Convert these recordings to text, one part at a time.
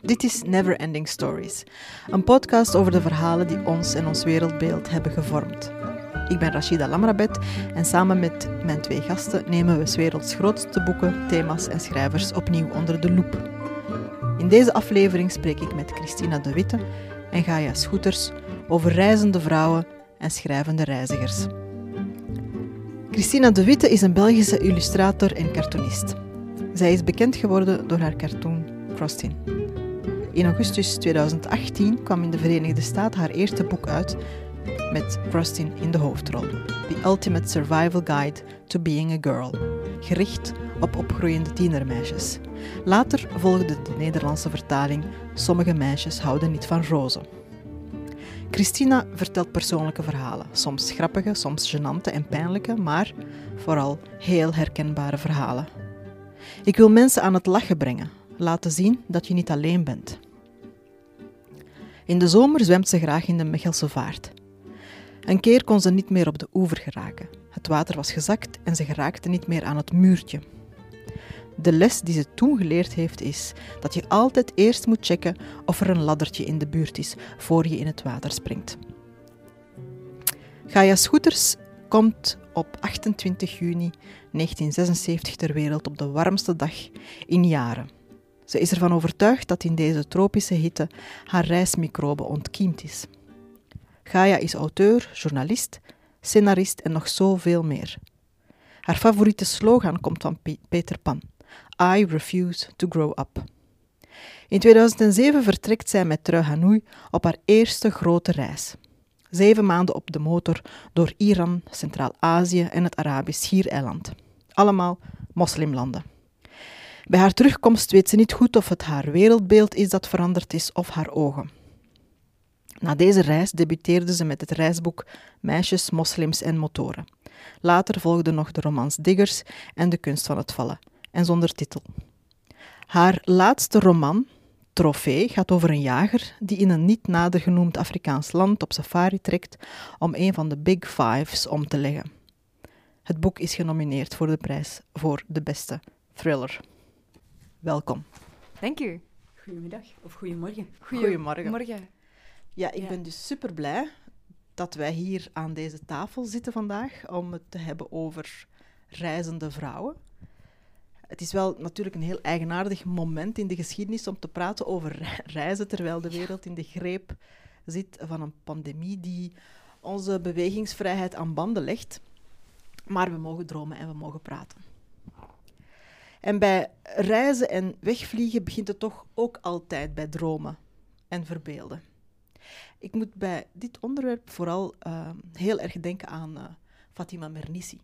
Dit is Never Ending Stories, een podcast over de verhalen die ons en ons wereldbeeld hebben gevormd. Ik ben Rashida Lamrabet en samen met mijn twee gasten nemen we 's werelds grootste boeken, thema's en schrijvers opnieuw onder de loep. In deze aflevering spreek ik met Christina de Witte en Gaia Schoeters over reizende vrouwen en schrijvende reizigers. Christina de Witte is een Belgische illustrator en cartoonist. Zij is bekend geworden door haar cartoon Frostin. In augustus 2018 kwam in de Verenigde Staten haar eerste boek uit met Frostin in de hoofdrol. The Ultimate Survival Guide to Being a Girl, gericht op opgroeiende tienermeisjes. Later volgde de Nederlandse vertaling Sommige meisjes houden niet van rozen. Christina vertelt persoonlijke verhalen, soms grappige, soms gênante en pijnlijke, maar vooral heel herkenbare verhalen. Ik wil mensen aan het lachen brengen, laten zien dat je niet alleen bent. In de zomer zwemt ze graag in de Mechelse Vaart. Een keer kon ze niet meer op de oever geraken. Het water was gezakt en ze geraakte niet meer aan het muurtje. De les die ze toen geleerd heeft is dat je altijd eerst moet checken of er een laddertje in de buurt is voor je in het water springt. Gaia Scooters komt op 28 juni 1976 ter wereld op de warmste dag in jaren. Ze is ervan overtuigd dat in deze tropische hitte haar reismicrobe ontkiemd is. Gaia is auteur, journalist, scenarist en nog zoveel meer. Haar favoriete slogan komt van Peter Pan. I refuse to grow up. In 2007 vertrekt zij met Trui Hanoi op haar eerste grote reis. Zeven maanden op de motor door Iran, Centraal-Azië en het Arabisch Schiereiland. Allemaal moslimlanden. Bij haar terugkomst weet ze niet goed of het haar wereldbeeld is dat veranderd is of haar ogen. Na deze reis debuteerde ze met het reisboek Meisjes, Moslims en Motoren. Later volgden nog de romans Diggers en De kunst van het vallen, en zonder titel. Haar laatste roman, Trofee, gaat over een jager die in een niet nader genoemd Afrikaans land op safari trekt om een van de Big Fives om te leggen. Het boek is genomineerd voor de prijs voor de beste thriller. Welkom. Dank u. Goedemiddag of goedemorgen. Goedemorgen. Morgen. Ja, ik Ja. ben dus super blij dat wij hier aan deze tafel zitten vandaag om het te hebben over reizende vrouwen. Het is wel natuurlijk een heel eigenaardig moment in de geschiedenis om te praten over re- reizen terwijl de wereld in de greep zit van een pandemie die onze bewegingsvrijheid aan banden legt. Maar we mogen dromen en we mogen praten. En bij reizen en wegvliegen begint het toch ook altijd bij dromen en verbeelden. Ik moet bij dit onderwerp vooral eh, heel erg denken aan eh, Fatima Mernissi,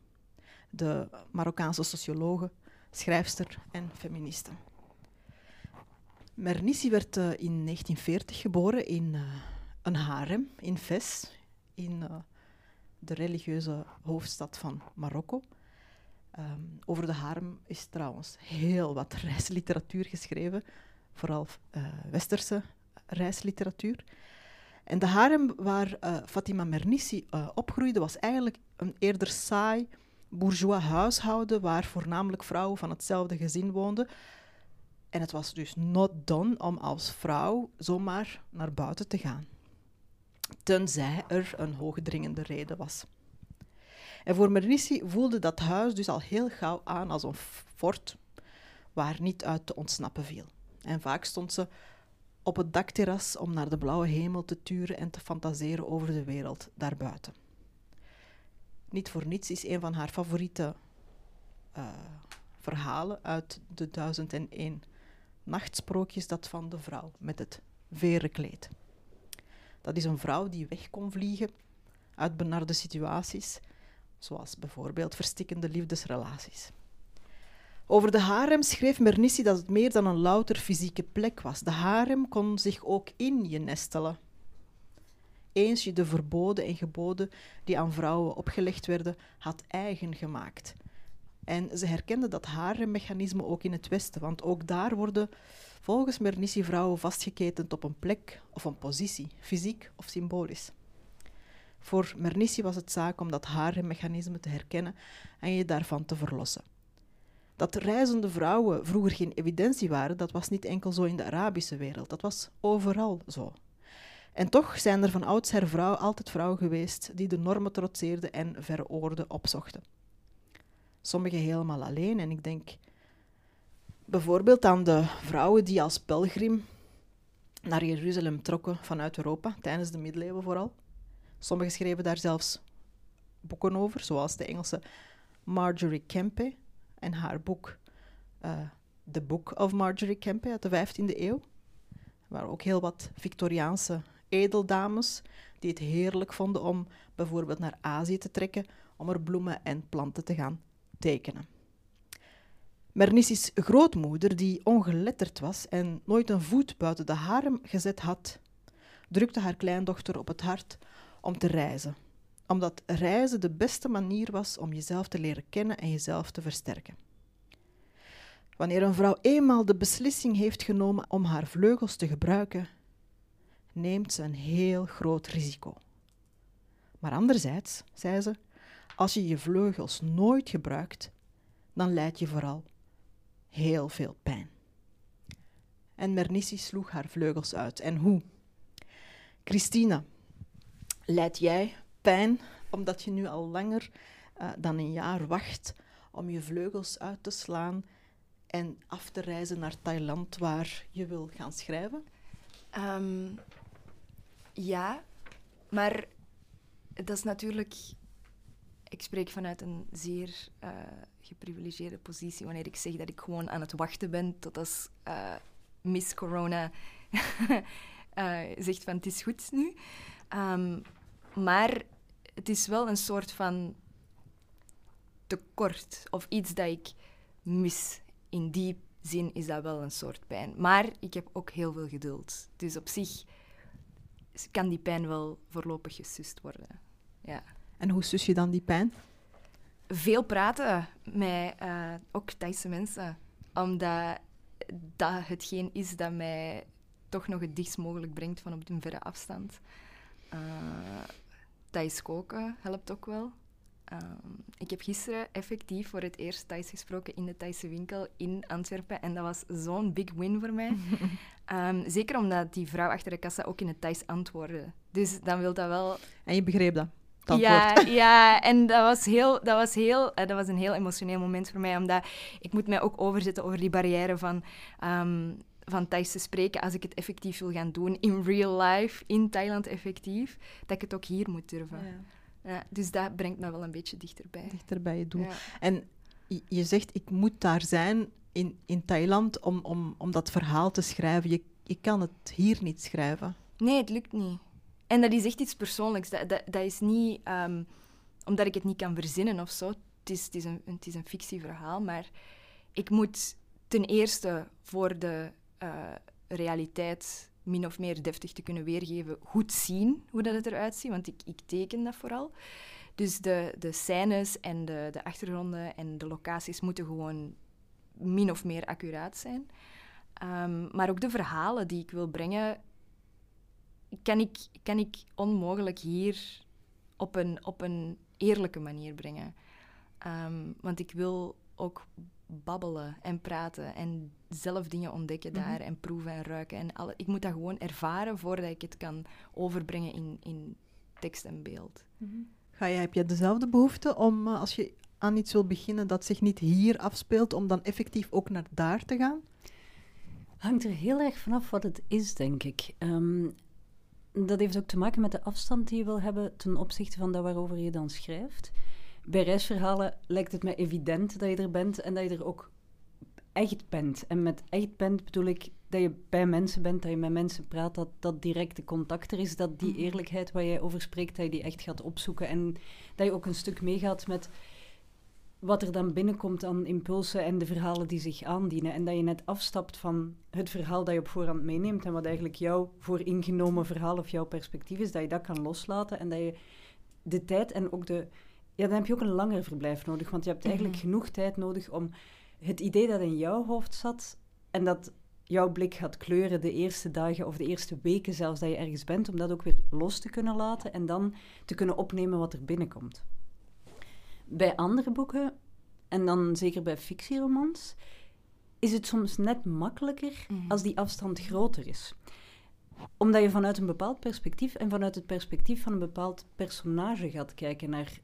de Marokkaanse sociologe, schrijfster en feministe. Mernissi werd eh, in 1940 geboren in eh, een harem in Fes, in eh, de religieuze hoofdstad van Marokko. Ehm, over de harem is trouwens heel wat reisliteratuur geschreven, vooral westerse reisliteratuur. En de harem waar Fatima Mernissi opgroeide was eigenlijk een eerder saai bourgeois huishouden waar voornamelijk vrouwen van hetzelfde gezin woonden. En het was dus not done om als vrouw zomaar naar buiten te gaan. Tenzij er een hoogdringende reden was. En voor Mernissi voelde dat huis dus al heel gauw aan als een fort waar niet uit te ontsnappen viel. En vaak stond ze op het dakterras om naar de blauwe hemel te turen en te fantaseren over de wereld daarbuiten. Niet voor niets is een van haar favoriete eh, verhalen uit de 1001 nachtsprookjes dat van de vrouw met het verenkleed. Dat is een vrouw die weg kon vliegen uit benarde situaties, zoals bijvoorbeeld verstikkende liefdesrelaties. Over de harem schreef Mernissi dat het meer dan een louter fysieke plek was. De harem kon zich ook in je nestelen. Eens je de verboden en geboden die aan vrouwen opgelegd werden, had eigen gemaakt. En ze herkende dat haremmechanisme ook in het Westen, want ook daar worden volgens Mernissi vrouwen vastgeketend op een plek of een positie, fysiek of symbolisch. Voor Mernissi was het zaak om dat haremmechanisme te herkennen en je daarvan te verlossen. Dat reizende vrouwen vroeger geen evidentie waren, dat was niet enkel zo in de Arabische wereld, dat was overal zo. En toch zijn er van oudsher vrouwen altijd vrouwen geweest die de normen trotseerden en veroorden opzochten. Sommigen helemaal alleen, en ik denk bijvoorbeeld aan de vrouwen die als pelgrim naar Jeruzalem trokken vanuit Europa, tijdens de middeleeuwen vooral. Sommigen schreven daar zelfs boeken over, zoals de Engelse Marjorie Kempe en haar boek uh, The Book of Marjorie Kempe uit de 15e eeuw. Waren ook heel wat Victoriaanse edeldames die het heerlijk vonden om bijvoorbeeld naar Azië te trekken om er bloemen en planten te gaan tekenen. Mernissis grootmoeder, die ongeletterd was en nooit een voet buiten de harem gezet had, drukte haar kleindochter op het hart om te reizen, omdat reizen de beste manier was om jezelf te leren kennen en jezelf te versterken. Wanneer een vrouw eenmaal de beslissing heeft genomen om haar vleugels te gebruiken, neemt ze een heel groot risico. Maar anderzijds, zei ze, als je je vleugels nooit gebruikt, dan leid je vooral heel veel pijn. En Mernissi sloeg haar vleugels uit. En hoe? Christina, leid jij pijn omdat je nu al langer uh, dan een jaar wacht om je vleugels uit te slaan en af te reizen naar Thailand waar je wil gaan schrijven? Um, ja, maar dat is natuurlijk. Ik spreek vanuit een zeer uh, geprivilegeerde positie wanneer ik zeg dat ik gewoon aan het wachten ben tot als uh, Miss Corona uh, zegt van het is goed nu. Um, maar het is wel een soort van tekort of iets dat ik mis. In die zin is dat wel een soort pijn. Maar ik heb ook heel veel geduld. Dus op zich kan die pijn wel voorlopig gesust worden. Ja. En hoe sus je dan die pijn? Veel praten met uh, ook Thaise mensen. Omdat dat hetgeen is dat mij toch nog het dichtst mogelijk brengt van op een verre afstand. Uh, Thais koken helpt ook wel. Um, ik heb gisteren effectief voor het eerst Thais gesproken in de Thaise winkel in Antwerpen. En dat was zo'n big win voor mij. um, zeker omdat die vrouw achter de kassa ook in het Thais antwoordde. Dus dan wil dat wel... En je begreep dat? Ja, ja, en dat was, heel, dat, was heel, uh, dat was een heel emotioneel moment voor mij, omdat ik moet mij ook overzetten over die barrière van, um, van Thais te spreken als ik het effectief wil gaan doen, in real life, in Thailand effectief, dat ik het ook hier moet durven. Ja. Ja, dus dat brengt me wel een beetje dichterbij. Dichter bij je doel. En je zegt, ik moet daar zijn in, in Thailand om, om, om dat verhaal te schrijven. Je, je kan het hier niet schrijven. Nee, het lukt niet. En dat is echt iets persoonlijks. Dat, dat, dat is niet um, omdat ik het niet kan verzinnen of zo. Het is, het, is een, het is een fictieverhaal, maar ik moet ten eerste voor de uh, realiteit min of meer deftig te kunnen weergeven, goed zien hoe dat het eruit ziet, want ik, ik teken dat vooral. Dus de, de scènes en de, de achtergronden en de locaties moeten gewoon min of meer accuraat zijn. Um, maar ook de verhalen die ik wil brengen, kan ik, kan ik onmogelijk hier op een, op een eerlijke manier brengen. Um, want ik wil ook babbelen en praten en zelf dingen ontdekken daar mhm. en proeven en ruiken. En alle, ik moet dat gewoon ervaren voordat ik het kan overbrengen in, in tekst en beeld. Mhm. Ga je, heb je dezelfde behoefte om, uh, als je aan iets wil beginnen dat zich niet hier afspeelt, om dan effectief ook naar daar te gaan? Hangt er heel erg vanaf wat het is, denk ik. Um, dat heeft ook te maken met de afstand die je wil hebben ten opzichte van dat waarover je dan schrijft bij reisverhalen lijkt het mij evident dat je er bent en dat je er ook echt bent. En met echt bent bedoel ik dat je bij mensen bent, dat je met mensen praat, dat dat directe contact er is, dat die mhm. eerlijkheid waar jij over spreekt, dat je die echt gaat opzoeken en dat je ook een stuk meegaat met wat er dan binnenkomt aan impulsen en de verhalen die zich aandienen. En dat je net afstapt van het verhaal dat je op voorhand meeneemt en wat eigenlijk jouw vooringenomen verhaal of jouw perspectief is, dat je dat kan loslaten en dat je de tijd en ook de ja, dan heb je ook een langer verblijf nodig. Want je hebt eigenlijk mhm. genoeg tijd nodig om het idee dat in jouw hoofd zat en dat jouw blik gaat kleuren de eerste dagen of de eerste weken zelfs dat je ergens bent, om dat ook weer los te kunnen laten en dan te kunnen opnemen wat er binnenkomt. Bij andere boeken, en dan zeker bij fictieromans, is het soms net makkelijker Mhm. als die afstand groter is. Omdat je vanuit een bepaald perspectief en vanuit het perspectief van een bepaald personage gaat kijken naar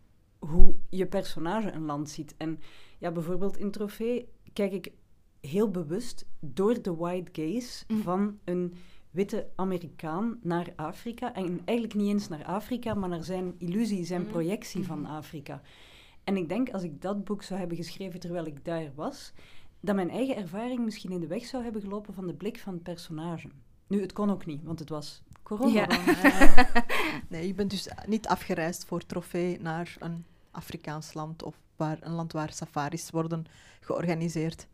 hoe je personage een land ziet. En ja, bijvoorbeeld in Trofee kijk ik heel bewust door de white gaze Mhm. van een witte Amerikaan naar Afrika. En eigenlijk niet eens naar Afrika, maar naar zijn illusie, zijn Mhm. projectie van Mhm. Afrika. En ik denk als ik dat boek zou hebben geschreven terwijl ik daar was, dat mijn eigen ervaring misschien in de weg zou hebben gelopen van de blik van het personage. Nu, het kon ook niet, want het was corona. Ja. Nee, je bent dus niet afgereisd voor trofee naar een Afrikaans land of waar, een land waar safaris worden georganiseerd.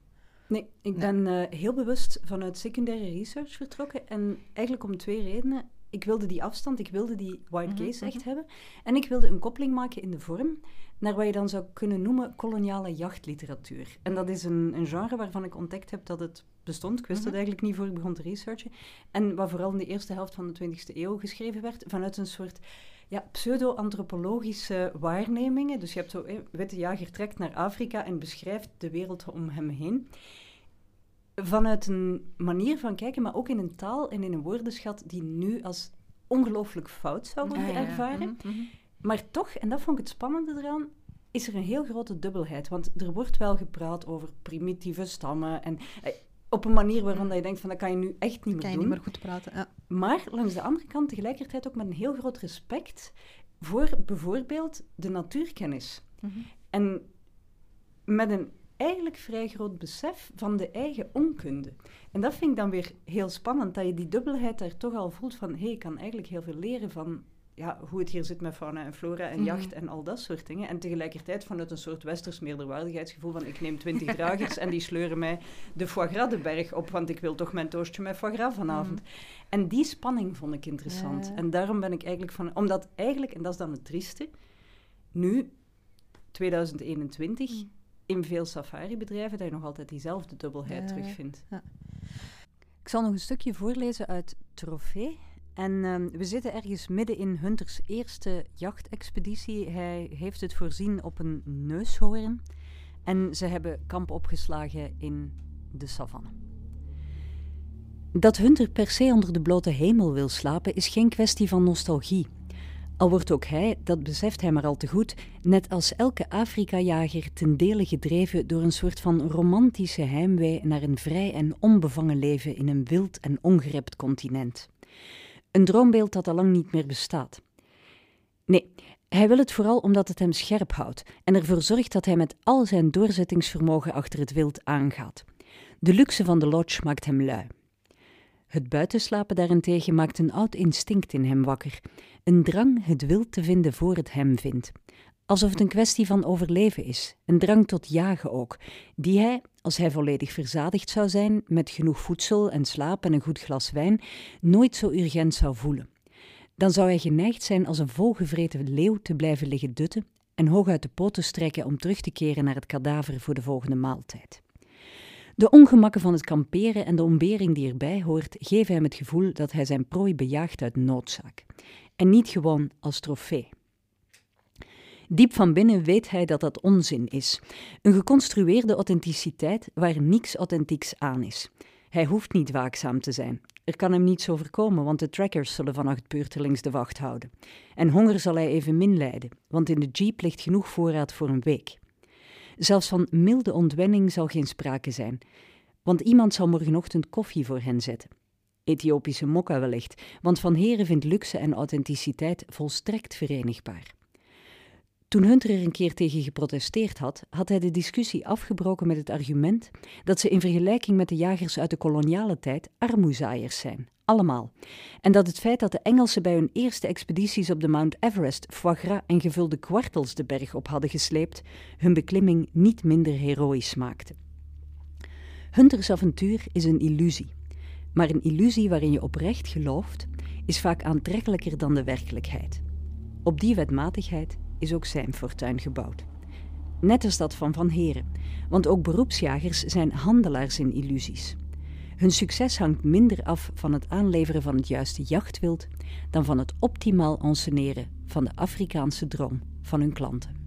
Nee, ik Nee. ben eh, heel bewust vanuit secundaire research vertrokken. En eigenlijk om twee redenen. Ik wilde die afstand, ik wilde die white Mhm, gaze echt mhm. hebben. En ik wilde een koppeling maken in de vorm naar wat je dan zou kunnen noemen koloniale jachtliteratuur. En dat is een, een genre waarvan ik ontdekt heb dat het bestond. Ik wist Mhm. het eigenlijk niet voor ik begon te researchen. En wat vooral in de eerste helft van de 20e eeuw geschreven werd, vanuit een soort ja, pseudo-antropologische waarnemingen. Dus je hebt zo, witte jager trekt naar Afrika en beschrijft de wereld om hem heen. Vanuit een manier van kijken, maar ook in een taal en in een woordenschat die nu als ongelooflijk fout zou worden Ah, ja, ja. ervaren. Mhm, mhm. Maar toch, en dat vond ik het spannende eraan, is er een heel grote dubbelheid. Want er wordt wel gepraat over primitieve stammen en eh, op een manier waarvan je denkt van dat kan je nu echt niet meer Kan je doen. niet meer goed praten. Ja. Maar langs de andere kant tegelijkertijd ook met een heel groot respect voor bijvoorbeeld de natuurkennis. Mhm. En met een eigenlijk vrij groot besef van de eigen onkunde. En dat vind ik dan weer heel spannend, dat je die dubbelheid daar toch al voelt van hé, hey, ik kan eigenlijk heel veel leren van ja, hoe het hier zit met fauna en flora en Mhm. jacht en al dat soort dingen. En tegelijkertijd vanuit een soort westers meerderwaardigheidsgevoel van ik neem twintig dragers en die sleuren mij de foie gras de berg op, want ik wil toch mijn toastje met foie gras vanavond. En die spanning vond ik interessant. Ja. En daarom ben ik eigenlijk van... Omdat eigenlijk, en dat is dan het trieste, nu, 2021, Mm. in veel safari-bedrijven, dat je nog altijd diezelfde dubbelheid ja. terugvindt. Ja. Ik zal nog een stukje voorlezen uit Trofee. En ehm, we zitten ergens midden in Hunters eerste jachtexpeditie. Hij heeft het voorzien op een neushoorn. En ze hebben kamp opgeslagen in de savanne. Dat Hunter per se onder de blote hemel wil slapen is geen kwestie van nostalgie. Al wordt ook hij, dat beseft hij maar al te goed, net als elke Afrika-jager ten dele gedreven door een soort van romantische heimwee naar een vrij en onbevangen leven in een wild en ongerept continent. Een droombeeld dat al lang niet meer bestaat. Nee, hij wil het vooral omdat het hem scherp houdt en ervoor zorgt dat hij met al zijn doorzettingsvermogen achter het wild aangaat. De luxe van de lodge maakt hem lui. Het buitenslapen daarentegen maakt een oud instinct in hem wakker, een drang het wild te vinden voor het hem vindt. Alsof het een kwestie van overleven is, een drang tot jagen ook, die hij, als hij volledig verzadigd zou zijn, met genoeg voedsel en slaap en een goed glas wijn, nooit zo urgent zou voelen. Dan zou hij geneigd zijn als een volgevreten leeuw te blijven liggen dutten en hooguit de poten strekken om terug te keren naar het kadaver voor de volgende maaltijd. De ongemakken van het kamperen en de ontbering die erbij hoort, geven hem het gevoel dat hij zijn prooi bejaagt uit noodzaak. En niet gewoon als trofee. Diep van binnen weet hij dat dat onzin is. Een geconstrueerde authenticiteit waar niks authentieks aan is. Hij hoeft niet waakzaam te zijn. Er kan hem niets overkomen, want de trackers zullen vannacht beurtelings de wacht houden. En honger zal hij evenmin lijden, want in de jeep ligt genoeg voorraad voor een week. Zelfs van milde ontwenning zal geen sprake zijn, want iemand zal morgenochtend koffie voor hen zetten. Ethiopische mokka wellicht, want Van Heren vindt luxe en authenticiteit volstrekt verenigbaar. Toen Hunter er een keer tegen geprotesteerd had, had hij de discussie afgebroken met het argument dat ze in vergelijking met de jagers uit de koloniale tijd armoezaaiers zijn, allemaal. En dat het feit dat de Engelsen bij hun eerste expedities op de Mount Everest foie gras en gevulde kwartels de berg op hadden gesleept, hun beklimming niet minder heroïs maakte. Hunters avontuur is een illusie. Maar een illusie waarin je oprecht gelooft, is vaak aantrekkelijker dan de werkelijkheid. Op die wetmatigheid is ook zijn fortuin gebouwd. Net als dat van Van Heren, want ook beroepsjagers zijn handelaars in illusies. Hun succes hangt minder af van het aanleveren van het juiste jachtwild dan van het optimaal enseneren van de Afrikaanse droom van hun klanten.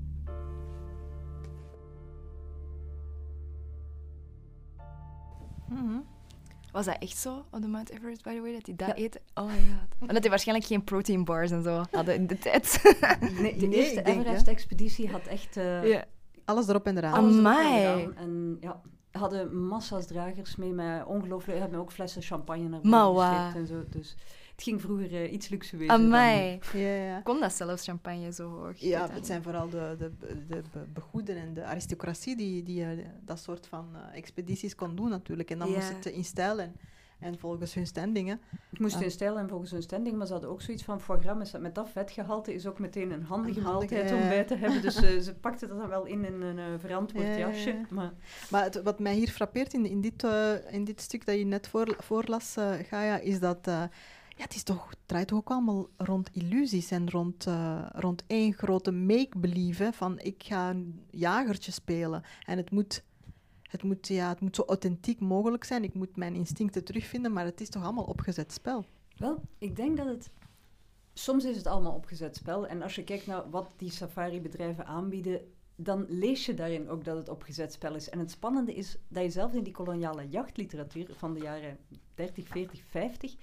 Mhm. Was dat echt zo op de Mount Everest, by the way, dat die dat eten? Oh my god. Omdat die waarschijnlijk geen protein bars en zo hadden in de tijd. Nee, de Nee, eerste Everest-expeditie had echt eh, ja. Alles erop en eraan. Am- alles erop Amai. en. En ja, hadden massa's dragers mee met ongelooflijk... hebben ook flessen champagne naar gesleept en zo. Dus het ging vroeger eh, iets luxueuzer dan. Amai. Ja, ja. Kon dat zelfs champagne zo hoog? Ja, het zijn vooral de, de, de be- begoeden en de aristocratie die, die eh, dat soort van eh, expedities kon doen natuurlijk. En dan Ja. moest het in stijl en, en volgens hun standingen. Het moest in stijl en volgens hun standing, maar ze hadden ook zoiets van foie gras met, dat vetgehalte is ook meteen een handige Een handige, maaltijd ja. om bij te hebben. Dus eh, ze pakten dat dan wel in in een eh, verantwoord Ja, ja, jasje. ja. Maar Maar het- wat mij hier frappeert in, in, dit, eh, in dit stuk dat je net voor, voorlas, Gaia, is dat eh, ja, het, is toch, draait toch ook allemaal rond illusies en rond, eh, rond één grote make-believe. Van ik ga een jagertje spelen en het moet, het, moet, ja, het moet zo authentiek mogelijk zijn. Ik moet mijn instincten terugvinden, maar het is toch allemaal opgezet spel. wel, ik denk dat het... Soms is het allemaal opgezet spel. En als je kijkt naar wat die safari-bedrijven aanbieden, dan lees je daarin ook dat het opgezet spel is. En het spannende is dat je zelf in die koloniale jachtliteratuur van de jaren 30, 40, 50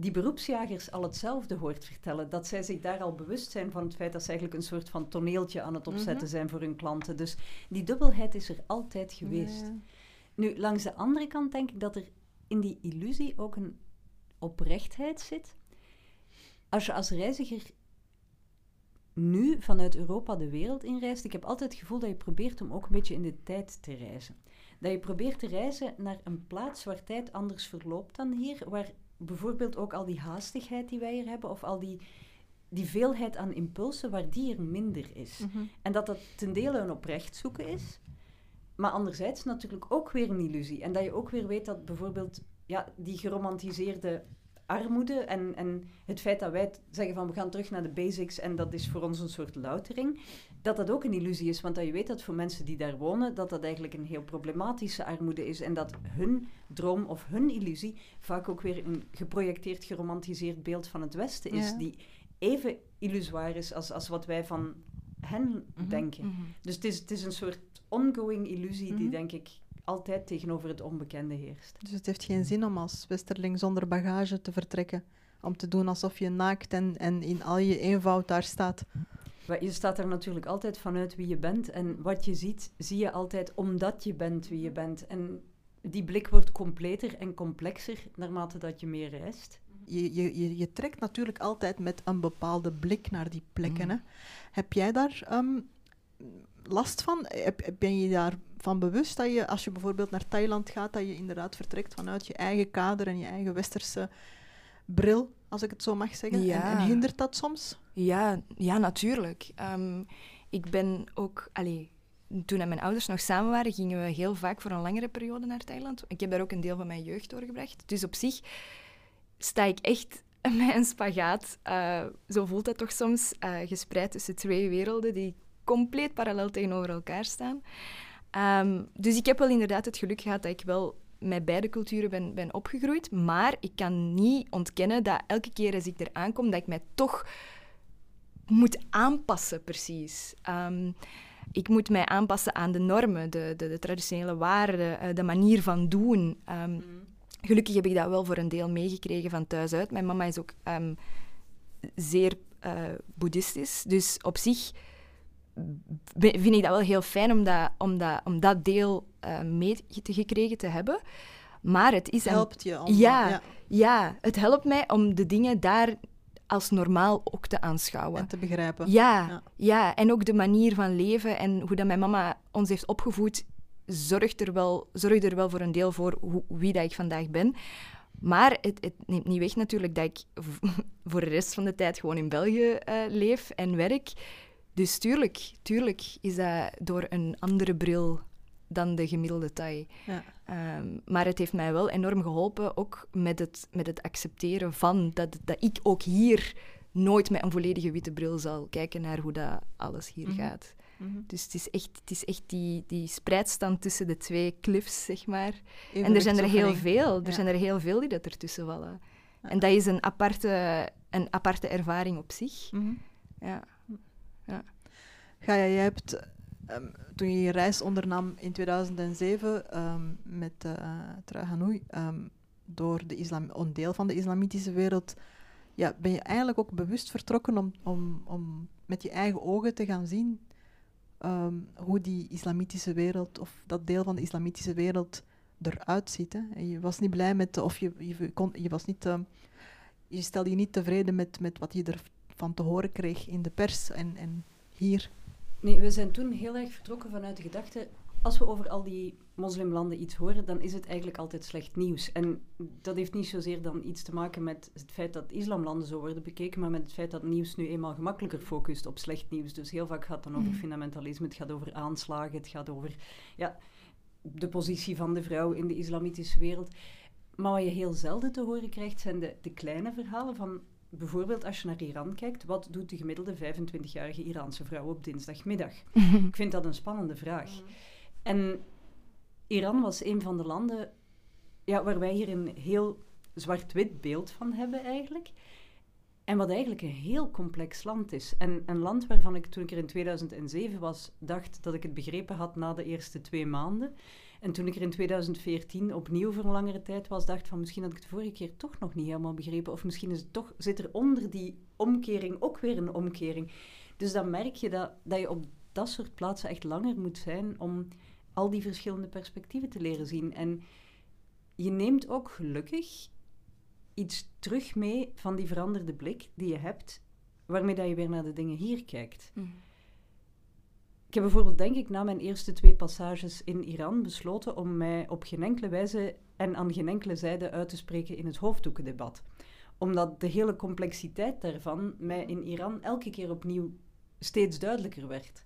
die beroepsjagers al hetzelfde hoort vertellen. Dat zij zich daar al bewust zijn van het feit dat ze eigenlijk een soort van toneeltje aan het opzetten Mhm. zijn voor hun klanten. Dus die dubbelheid is er altijd geweest. Nu, langs de andere kant denk ik dat er in die illusie ook een oprechtheid zit. Als je als reiziger nu vanuit Europa de wereld inreist, ik heb altijd het gevoel dat je probeert om ook een beetje in de tijd te reizen. Dat je probeert te reizen naar een plaats waar tijd anders verloopt dan hier, waar bijvoorbeeld ook al die haastigheid die wij hier hebben, of al die, die veelheid aan impulsen, waar die er minder is. Mhm. En dat dat ten dele een oprecht zoeken is, maar anderzijds natuurlijk ook weer een illusie. En dat je ook weer weet dat bijvoorbeeld ja, die geromantiseerde armoede en, en het feit dat wij zeggen van we gaan terug naar de basics en dat is voor ons een soort loutering, dat dat ook een illusie is. Want dat je weet dat voor mensen die daar wonen, dat dat eigenlijk een heel problematische armoede is en dat hun droom of hun illusie vaak ook weer een geprojecteerd, geromantiseerd beeld van het Westen is, Ja. die even illusoir is als, als wat wij van hen Mhm. denken. Mhm. Dus het is, het is een soort ongoing illusie die, Mhm. denk ik, altijd tegenover het onbekende heerst. Dus het heeft geen zin om als westerling zonder bagage te vertrekken. Om te doen alsof je naakt en, en in al je eenvoud daar staat. Je staat er natuurlijk altijd vanuit wie je bent. En wat je ziet, zie je altijd omdat je bent wie je bent. En die blik wordt completer en complexer naarmate dat je meer reist. Je, je, je, je trekt natuurlijk altijd met een bepaalde blik naar die plekken. Mm. Hè? Heb jij daar ehm, last van? Heb, ben je daarvan bewust dat je, als je bijvoorbeeld naar Thailand gaat, dat je inderdaad vertrekt vanuit je eigen kader en je eigen westerse bril, als ik het zo mag zeggen? En, Ja. en hindert dat soms? Ja, ja, natuurlijk. Ehm, ik ben ook... Allee, toen mijn ouders nog samen waren, gingen we heel vaak voor een langere periode naar Thailand. Ik heb daar ook een deel van mijn jeugd doorgebracht. Dus op zich sta ik echt met een spagaat, eh, zo voelt dat toch soms, eh, gespreid tussen twee werelden die compleet parallel tegenover elkaar staan. Ehm, dus ik heb wel inderdaad het geluk gehad dat ik wel met beide culturen ben, ben opgegroeid. Maar ik kan niet ontkennen dat elke keer als ik er aankom, dat ik mij toch moet aanpassen, precies. Ehm, ik moet mij aanpassen aan de normen, de, de, de traditionele waarden, eh, de manier van doen. Ehm, Gelukkig heb ik dat wel voor een deel meegekregen van thuis uit. Mijn mama is ook zeer eh, boeddhistisch. Dus op zich vind ik dat wel heel fijn om dat, om dat, om dat deel eh meegekregen te hebben. Maar het is... Helpt je om... Ja. ja, ja, het helpt mij om de dingen daar als normaal ook te aanschouwen. en te begrijpen. Ja, Ja. ja. en ook de manier van leven en hoe dat mijn mama ons heeft opgevoed, zorgt er wel, zorgt er wel voor een deel voor hoe, wie dat ik vandaag ben. Maar het, het neemt niet weg natuurlijk dat ik voor de rest van de tijd gewoon in België eh, leef en werk. Dus tuurlijk, tuurlijk is dat door een andere bril dan de gemiddelde Thai. Ja. Ehm, maar het heeft mij wel enorm geholpen, ook met het, met het accepteren van dat, dat ik ook hier nooit met een volledige witte bril zal kijken naar hoe dat alles hier Mhm. gaat. Mhm. Dus het is echt, het is echt die, die spreidstand tussen de twee cliffs, zeg maar. En er zijn er heel veel. Er Ja. zijn er heel veel die dat ertussen vallen. Ja. En dat is een aparte, een aparte ervaring op zich. Mhm. Ja. Gaia, jij hebt ehm, toen je je reis ondernam in 2007 ehm, met uh, Trui Hanoi ehm, door de islam, een deel van de islamitische wereld, ja, ben je eigenlijk ook bewust vertrokken om, om, om met je eigen ogen te gaan zien hoe die islamitische wereld of dat deel van de islamitische wereld eruit ziet. Hè? Je was niet blij met, of je, je, kon, je was niet, je stelde je niet tevreden met, met wat je ervan te horen kreeg in de pers en, en hier. Nee, we zijn toen heel erg vertrokken vanuit de gedachte, als we over al die moslimlanden iets horen, dan is het eigenlijk altijd slecht nieuws. En dat heeft niet zozeer dan iets te maken met het feit dat islamlanden zo worden bekeken, maar met het feit dat nieuws nu eenmaal gemakkelijker focust op slecht nieuws. Dus heel vaak gaat het dan over Mhm. fundamentalisme, het gaat over aanslagen, het gaat over ja, de positie van de vrouw in de islamitische wereld. Maar wat je heel zelden te horen krijgt, zijn de, de kleine verhalen van bijvoorbeeld als je naar Iran kijkt, wat doet de gemiddelde 25-jarige Iraanse vrouw op dinsdagmiddag? Ik vind dat een spannende vraag. En Iran was een van de landen ja, waar wij hier een heel zwart-wit beeld van hebben eigenlijk. En wat eigenlijk een heel complex land is. En een land waarvan ik toen ik er in 2007 was, dacht dat ik het begrepen had na de eerste twee maanden. En toen ik er in 2014 opnieuw voor een langere tijd was, dacht van misschien had ik het vorige keer toch nog niet helemaal begrepen. Of misschien is het toch, zit er onder die omkering ook weer een omkering. Dus dan merk je dat, dat je op dat soort plaatsen echt langer moet zijn om al die verschillende perspectieven te leren zien. En je neemt ook gelukkig iets terug mee van die veranderde blik die je hebt, waarmee dat je weer naar de dingen hier kijkt. Mhm. Ik heb bijvoorbeeld, denk ik, na mijn eerste twee passages in Iran besloten om mij op geen enkele wijze en aan geen enkele zijde uit te spreken in het hoofddoekendebat. Omdat de hele complexiteit daarvan mij in Iran elke keer opnieuw steeds duidelijker werd.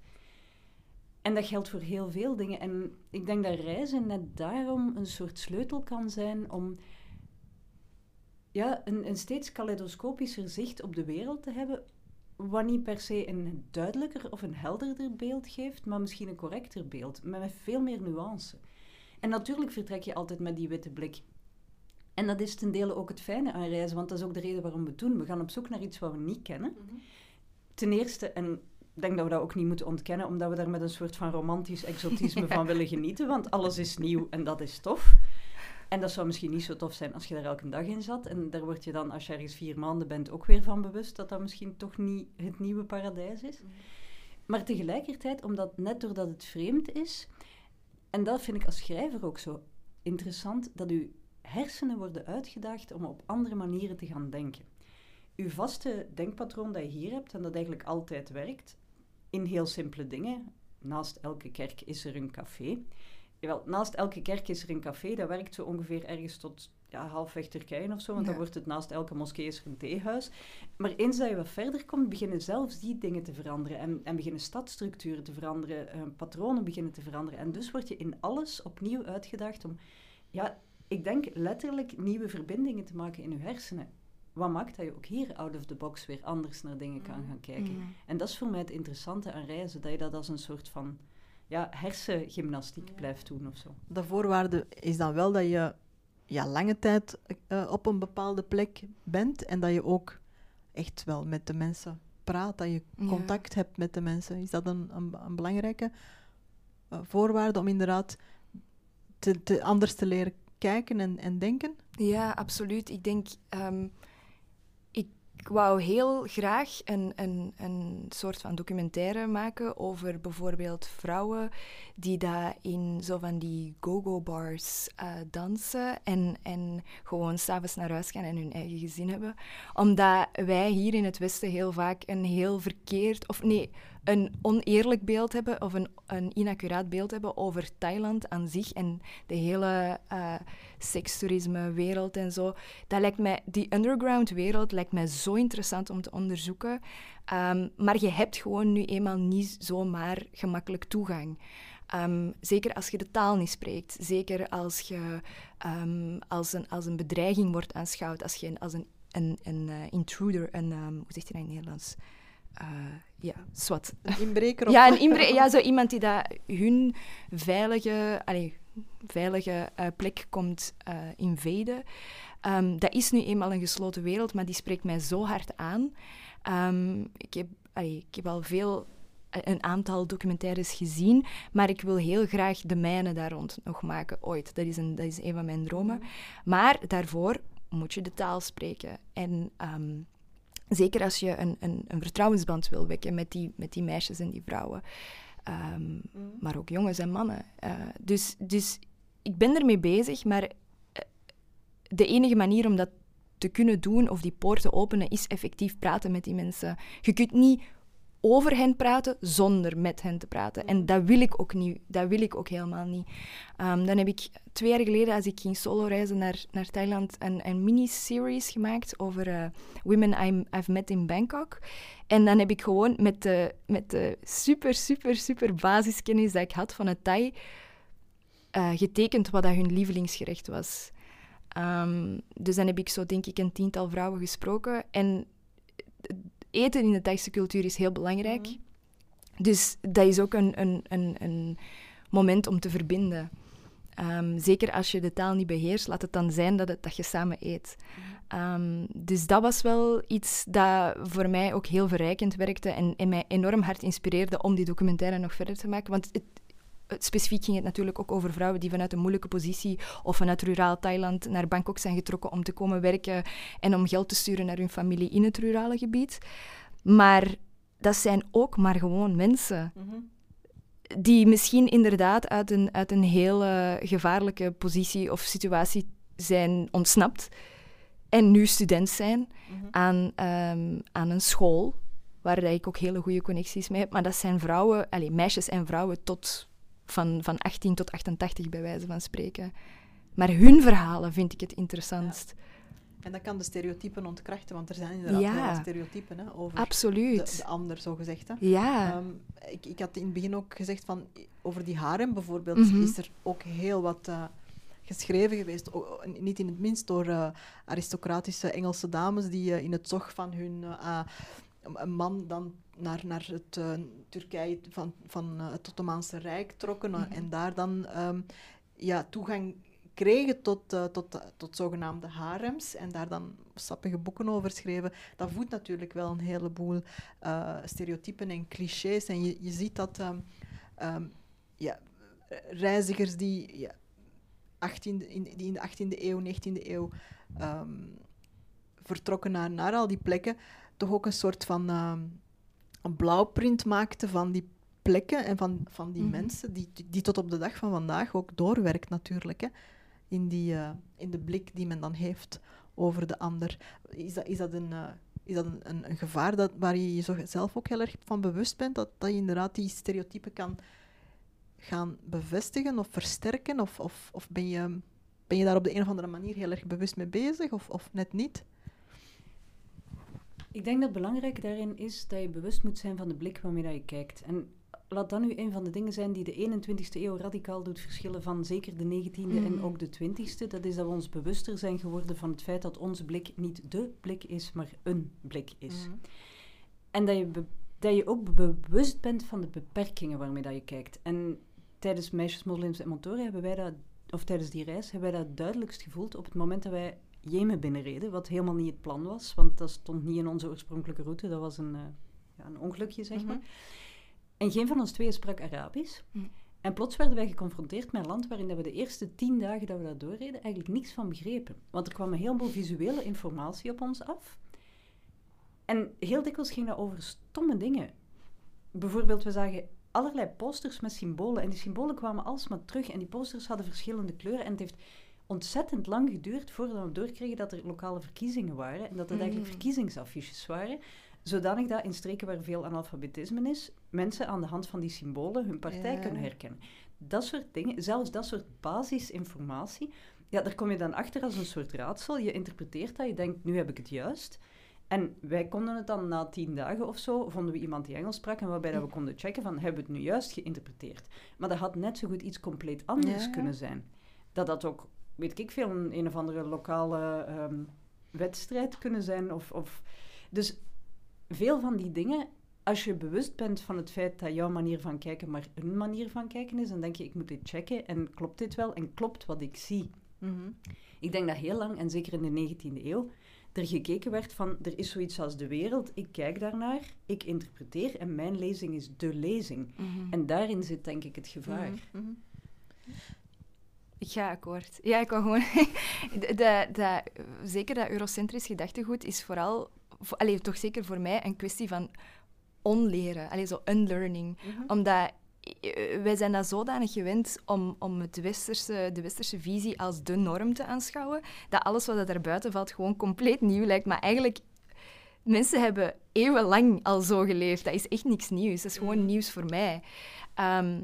En dat geldt voor heel veel dingen. En ik denk dat reizen net daarom een soort sleutel kan zijn om ja, een, een steeds kaleidoscopischer zicht op de wereld te hebben, wat niet per se een duidelijker of een helderder beeld geeft, maar misschien een correcter beeld, met veel meer nuance. En natuurlijk vertrek je altijd met die witte blik. En dat is ten dele ook het fijne aan reizen, want dat is ook de reden waarom we het doen. We gaan op zoek naar iets wat we niet kennen. Ten eerste, en ik denk dat we dat ook niet moeten ontkennen, omdat we daar met een soort van romantisch exotisme van willen genieten, want alles is nieuw en dat is tof. En dat zou misschien niet zo tof zijn als je daar elke dag in zat. En daar word je dan, als je ergens vier maanden bent, ook weer van bewust dat dat misschien toch niet het nieuwe paradijs is. Maar tegelijkertijd, omdat net doordat het vreemd is, en dat vind ik als schrijver ook zo interessant, dat uw hersenen worden uitgedaagd om op andere manieren te gaan denken. Uw vaste denkpatroon dat je hier hebt, en dat eigenlijk altijd werkt, in heel simpele dingen. Naast elke kerk is er een café. Jawel, naast elke kerk is er een café. Dat werkt zo ongeveer ergens tot ja, halfweg Turkije of zo. Want dan wordt het naast elke moskee is er een theehuis. Maar eens dat je wat verder komt, beginnen zelfs die dingen te veranderen. En, en beginnen stadstructuren te veranderen. eh, patronen beginnen te veranderen. En dus word je in alles opnieuw uitgedaagd om... Ja, ik denk letterlijk nieuwe verbindingen te maken in je hersenen. Wat maakt dat je ook hier out of the box weer anders naar dingen kan gaan kijken. Mhm. En dat is voor mij het interessante aan reizen. Dat je dat als een soort van ja, hersengymnastiek blijft doen of zo. De voorwaarde is dan wel dat je ja, lange tijd eh, op een bepaalde plek bent en dat je ook echt wel met de mensen praat, dat je Ja. contact hebt met de mensen. Is dat een, een, een belangrijke eh, voorwaarde om inderdaad te, te, anders te leren kijken en, en denken? Ja, absoluut. Ik denk, ehm, ik wou heel graag een, een, een soort van documentaire maken over bijvoorbeeld vrouwen die daar in zo van die go-go-bars eh, dansen en, en gewoon s'avonds naar huis gaan en hun eigen gezin hebben. Omdat wij hier in het Westen heel vaak een heel verkeerd, of nee, een oneerlijk beeld hebben of een, een inaccuraat beeld hebben over Thailand aan zich en de hele eh sekstoerisme-wereld en zo. Dat lijkt mij, die underground-wereld lijkt mij zo interessant om te onderzoeken. Ehm, maar je hebt gewoon nu eenmaal niet zomaar gemakkelijk toegang. Ehm, zeker als je de taal niet spreekt. Zeker als je ehm, als, een, als een bedreiging wordt aanschouwd. Als je als een, een, een eh, intruder, een, hoe zeg je dat in het Nederlands? Eh, ja, zwart. Een inbreker? Of Ja, een inbre ja, zo iemand die dat hun veilige, allee, veilige eh, plek komt eh invaden. Ehm, dat is nu eenmaal een gesloten wereld, maar die spreekt mij zo hard aan. Ehm, ik, heb, allee, ik heb al veel, eh, een aantal documentaires gezien, maar ik wil heel graag de mijne daar rond nog maken, ooit. Dat is een, dat is een van mijn dromen. Maar daarvoor moet je de taal spreken. En ehm, zeker als je een, een, een vertrouwensband wil wekken met die, met die meisjes en die vrouwen. Ehm, Maar ook jongens en mannen. Eh, dus, dus ik ben ermee bezig, maar eh, de enige manier om dat te kunnen doen of die poorten openen, is effectief praten met die mensen. Je kunt niet over hen praten zonder met hen te praten. En dat wil ik ook niet. Dat wil ik ook helemaal niet. Ehm, dan heb ik twee jaar geleden, als ik ging solo reizen naar, naar Thailand, een, een mini-series gemaakt over eh, women I'm, I've met in Bangkok. En dan heb ik gewoon met de, met de super, super, super basiskennis dat ik had van het Thai eh, getekend wat dat hun lievelingsgerecht was. Ehm, dus dan heb ik zo, denk ik, een tiental vrouwen gesproken. En eten in de Thaise cultuur is heel belangrijk. Dus dat is ook een, een, een, een moment om te verbinden. Ehm, zeker als je de taal niet beheerst, laat het dan zijn dat, het, dat je samen eet. Ehm, dus dat was wel iets dat voor mij ook heel verrijkend werkte en, en mij enorm hard inspireerde om die documentaire nog verder te maken. Want het- specifiek ging het natuurlijk ook over vrouwen die vanuit een moeilijke positie of vanuit ruraal Thailand naar Bangkok zijn getrokken om te komen werken en om geld te sturen naar hun familie in het rurale gebied. Maar dat zijn ook maar gewoon mensen Mhm. die misschien inderdaad uit een, uit een heel eh, gevaarlijke positie of situatie zijn ontsnapt en nu student zijn Mhm. aan, ehm, aan een school waar dat ik ook hele goede connecties mee heb. Maar dat zijn vrouwen, allez, meisjes en vrouwen tot van, van 18 tot 88 bij wijze van spreken. Maar hun verhalen vind ik het interessantst. En dat kan de stereotypen ontkrachten, want er zijn inderdaad Ja. stereotypen hè, over de, Absoluut. de ander, zo gezegd. Hè. Ja. Ehm, ik, ik had in het begin ook gezegd van over die harem bijvoorbeeld Mhm. is er ook heel wat eh, geschreven geweest. O- niet in het minst door eh, aristocratische Engelse dames die eh, in het zog van hun man dan naar, naar het eh, Turkije van, van eh, het Ottomaanse Rijk trokken eh, en daar dan ehm, ja, toegang kregen tot, tot, tot zogenaamde harems en daar dan sappige boeken over schreven. Dat voedt natuurlijk wel een heleboel stereotypen en clichés. En je, je ziet dat ehm, ehm, ja, reizigers die, ja, 18e, in, die in de 18e eeuw, 19e eeuw vertrokken naar, naar al die plekken, toch ook een soort van een blauwprint maakten van die plekken en van, van die Mhm. mensen, die, die tot op de dag van vandaag ook doorwerkt natuurlijk, hè, in, die, eh, in de blik die men dan heeft over de ander. Is dat, is dat een... eh, is dat een, een, een gevaar dat, waar je je zo zelf ook heel erg van bewust bent? Dat, dat je inderdaad die stereotypen kan gaan bevestigen of versterken? Of, of, of ben, je, ben je daar op de een of andere manier heel erg bewust mee bezig? Of, of net niet? Ik denk dat het belangrijk daarin is dat je bewust moet zijn van de blik waarmee dat je kijkt. En laat dat nu een van de dingen zijn die de 21ste eeuw radicaal doet verschillen van zeker de 19e en Mhm. ook de 20ste. Dat is dat we ons bewuster zijn geworden van het feit dat onze blik niet de blik is, maar een blik is. En dat je, dat je ook be- bewust bent van de beperkingen waarmee dat je kijkt. En tijdens Meisjes, Moslims en Motoren hebben wij dat, of tijdens die reis, hebben wij dat duidelijkst gevoeld op het moment dat wij Jemen binnenreden, wat helemaal niet het plan was, want dat stond niet in onze oorspronkelijke route, dat was een, eh, ja, een ongelukje, zeg maar. Mhm. En geen van ons tweeën sprak Arabisch. Mm. En plots werden wij geconfronteerd met een land waarin dat we de eerste tien dagen dat we daar doorreden eigenlijk niks van begrepen. Want er kwam een heleboel visuele informatie op ons af. En heel dikwijls ging dat over stomme dingen. Bijvoorbeeld, we zagen allerlei posters met symbolen. En die symbolen kwamen alsmaar terug. En die posters hadden verschillende kleuren. En het heeft ontzettend lang geduurd voordat we doorkregen dat er lokale verkiezingen waren. En dat het eigenlijk Mm. verkiezingsaffiches waren. Zodanig dat in streken waar veel analfabetisme is, mensen aan de hand van die symbolen hun partij Ja. kunnen herkennen. Dat soort dingen, zelfs dat soort basisinformatie, ja, daar kom je dan achter als een soort raadsel. Je interpreteert dat, je denkt, nu heb ik het juist. En wij konden het dan na tien dagen of zo, vonden we iemand die Engels sprak en waarbij dat we konden checken van, hebben we het nu juist geïnterpreteerd? Maar dat had net zo goed iets compleet anders Ja. kunnen zijn. Dat had ook, weet ik veel, een, een of andere lokale ehm, wedstrijd kunnen zijn. Of, of, dus veel van die dingen als je bewust bent van het feit dat jouw manier van kijken maar een manier van kijken is, dan denk je, ik moet dit checken en klopt dit wel en klopt wat ik zie. Mhm. Ik denk dat heel lang, en zeker in de 19e eeuw, er gekeken werd van, er is zoiets als de wereld, ik kijk daarnaar, ik interpreteer en mijn lezing is de lezing. Mhm. En daarin zit denk ik het gevaar. Mhm. Ik ga akkoord. Ja, ik wou gewoon... de, de, de- zeker dat eurocentrisch gedachtegoed is vooral... Voor, allee, toch zeker voor mij een kwestie van onleren. Allee, zo unlearning. Mhm. Omdat eh, wij zijn dat zodanig gewend om, om het westerse, de westerse visie als de norm te aanschouwen, dat alles wat er buiten valt gewoon compleet nieuw lijkt. Maar eigenlijk, mensen hebben eeuwenlang al zo geleefd. Dat is echt niks nieuws. Dat is gewoon nieuws voor mij. Ehm,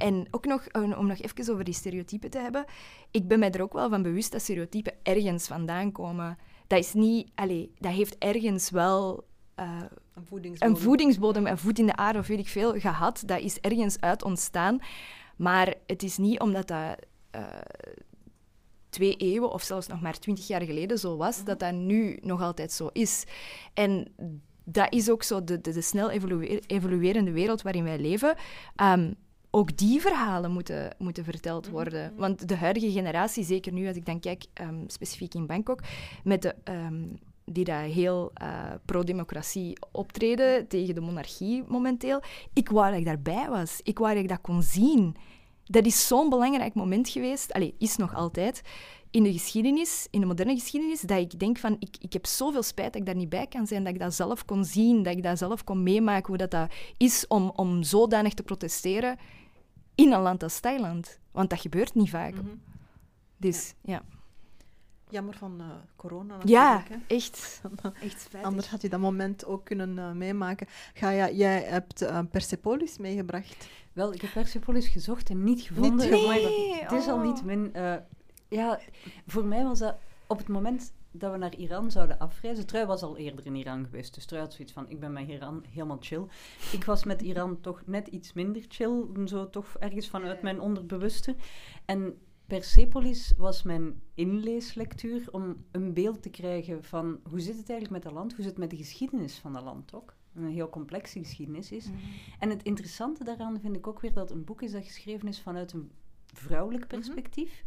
en ook nog, eh, om nog even over die stereotypen te hebben. Ik ben mij er ook wel van bewust dat stereotypen ergens vandaan komen. Dat is niet... Allee, dat heeft ergens wel... eh, Een voedingsbodem. een voedingsbodem, een voet in de aarde of weet ik veel gehad. Dat is ergens uit ontstaan. Maar het is niet omdat dat eh, twee eeuwen of zelfs nog maar twintig jaar geleden zo was, dat dat nu nog altijd zo is. En dat is ook zo de, de, de snel evoluerende wereld waarin wij leven. Ehm, ook die verhalen moeten, moeten verteld worden. Want de huidige generatie, zeker nu als ik dan kijk, ehm, specifiek in Bangkok, met de, ehm, die daar heel eh, pro-democratie optreden tegen de monarchie momenteel. Ik wou dat ik daarbij was. Ik wou dat ik dat kon zien. Dat is zo'n belangrijk moment geweest. Allee, is nog altijd. In de geschiedenis, in de moderne geschiedenis, dat ik denk van, ik, ik heb zoveel spijt dat ik daar niet bij kan zijn, dat ik dat zelf kon zien, dat ik dat zelf kon meemaken, hoe dat, dat is om, om zodanig te protesteren in een land als Thailand. Want dat gebeurt niet vaak. Mhm. Dus, ja. Jammer van eh, corona Ja, natuurlijk. echt. hè. Echt spijtig. Anders had je dat moment ook kunnen eh, meemaken. Gaia, jij hebt eh, Persepolis meegebracht. Wel, ik heb Persepolis gezocht en niet gevonden. Niet Oh? God, Het is al Oh. niet min... eh, ja, voor mij was dat op het moment dat we naar Iran zouden afreizen. Trui was al eerder in Iran geweest, dus Trui had zoiets van, ik ben met Iran helemaal chill. Ik was met Iran toch net iets minder chill, zo toch ergens vanuit mijn onderbewuste. En Persepolis was mijn inleeslectuur om een beeld te krijgen van hoe zit het eigenlijk met dat land, hoe zit het met de geschiedenis van dat land ook. Een heel complexe geschiedenis is. En het interessante daaraan vind ik ook weer dat het een boek is dat geschreven is vanuit een vrouwelijk perspectief.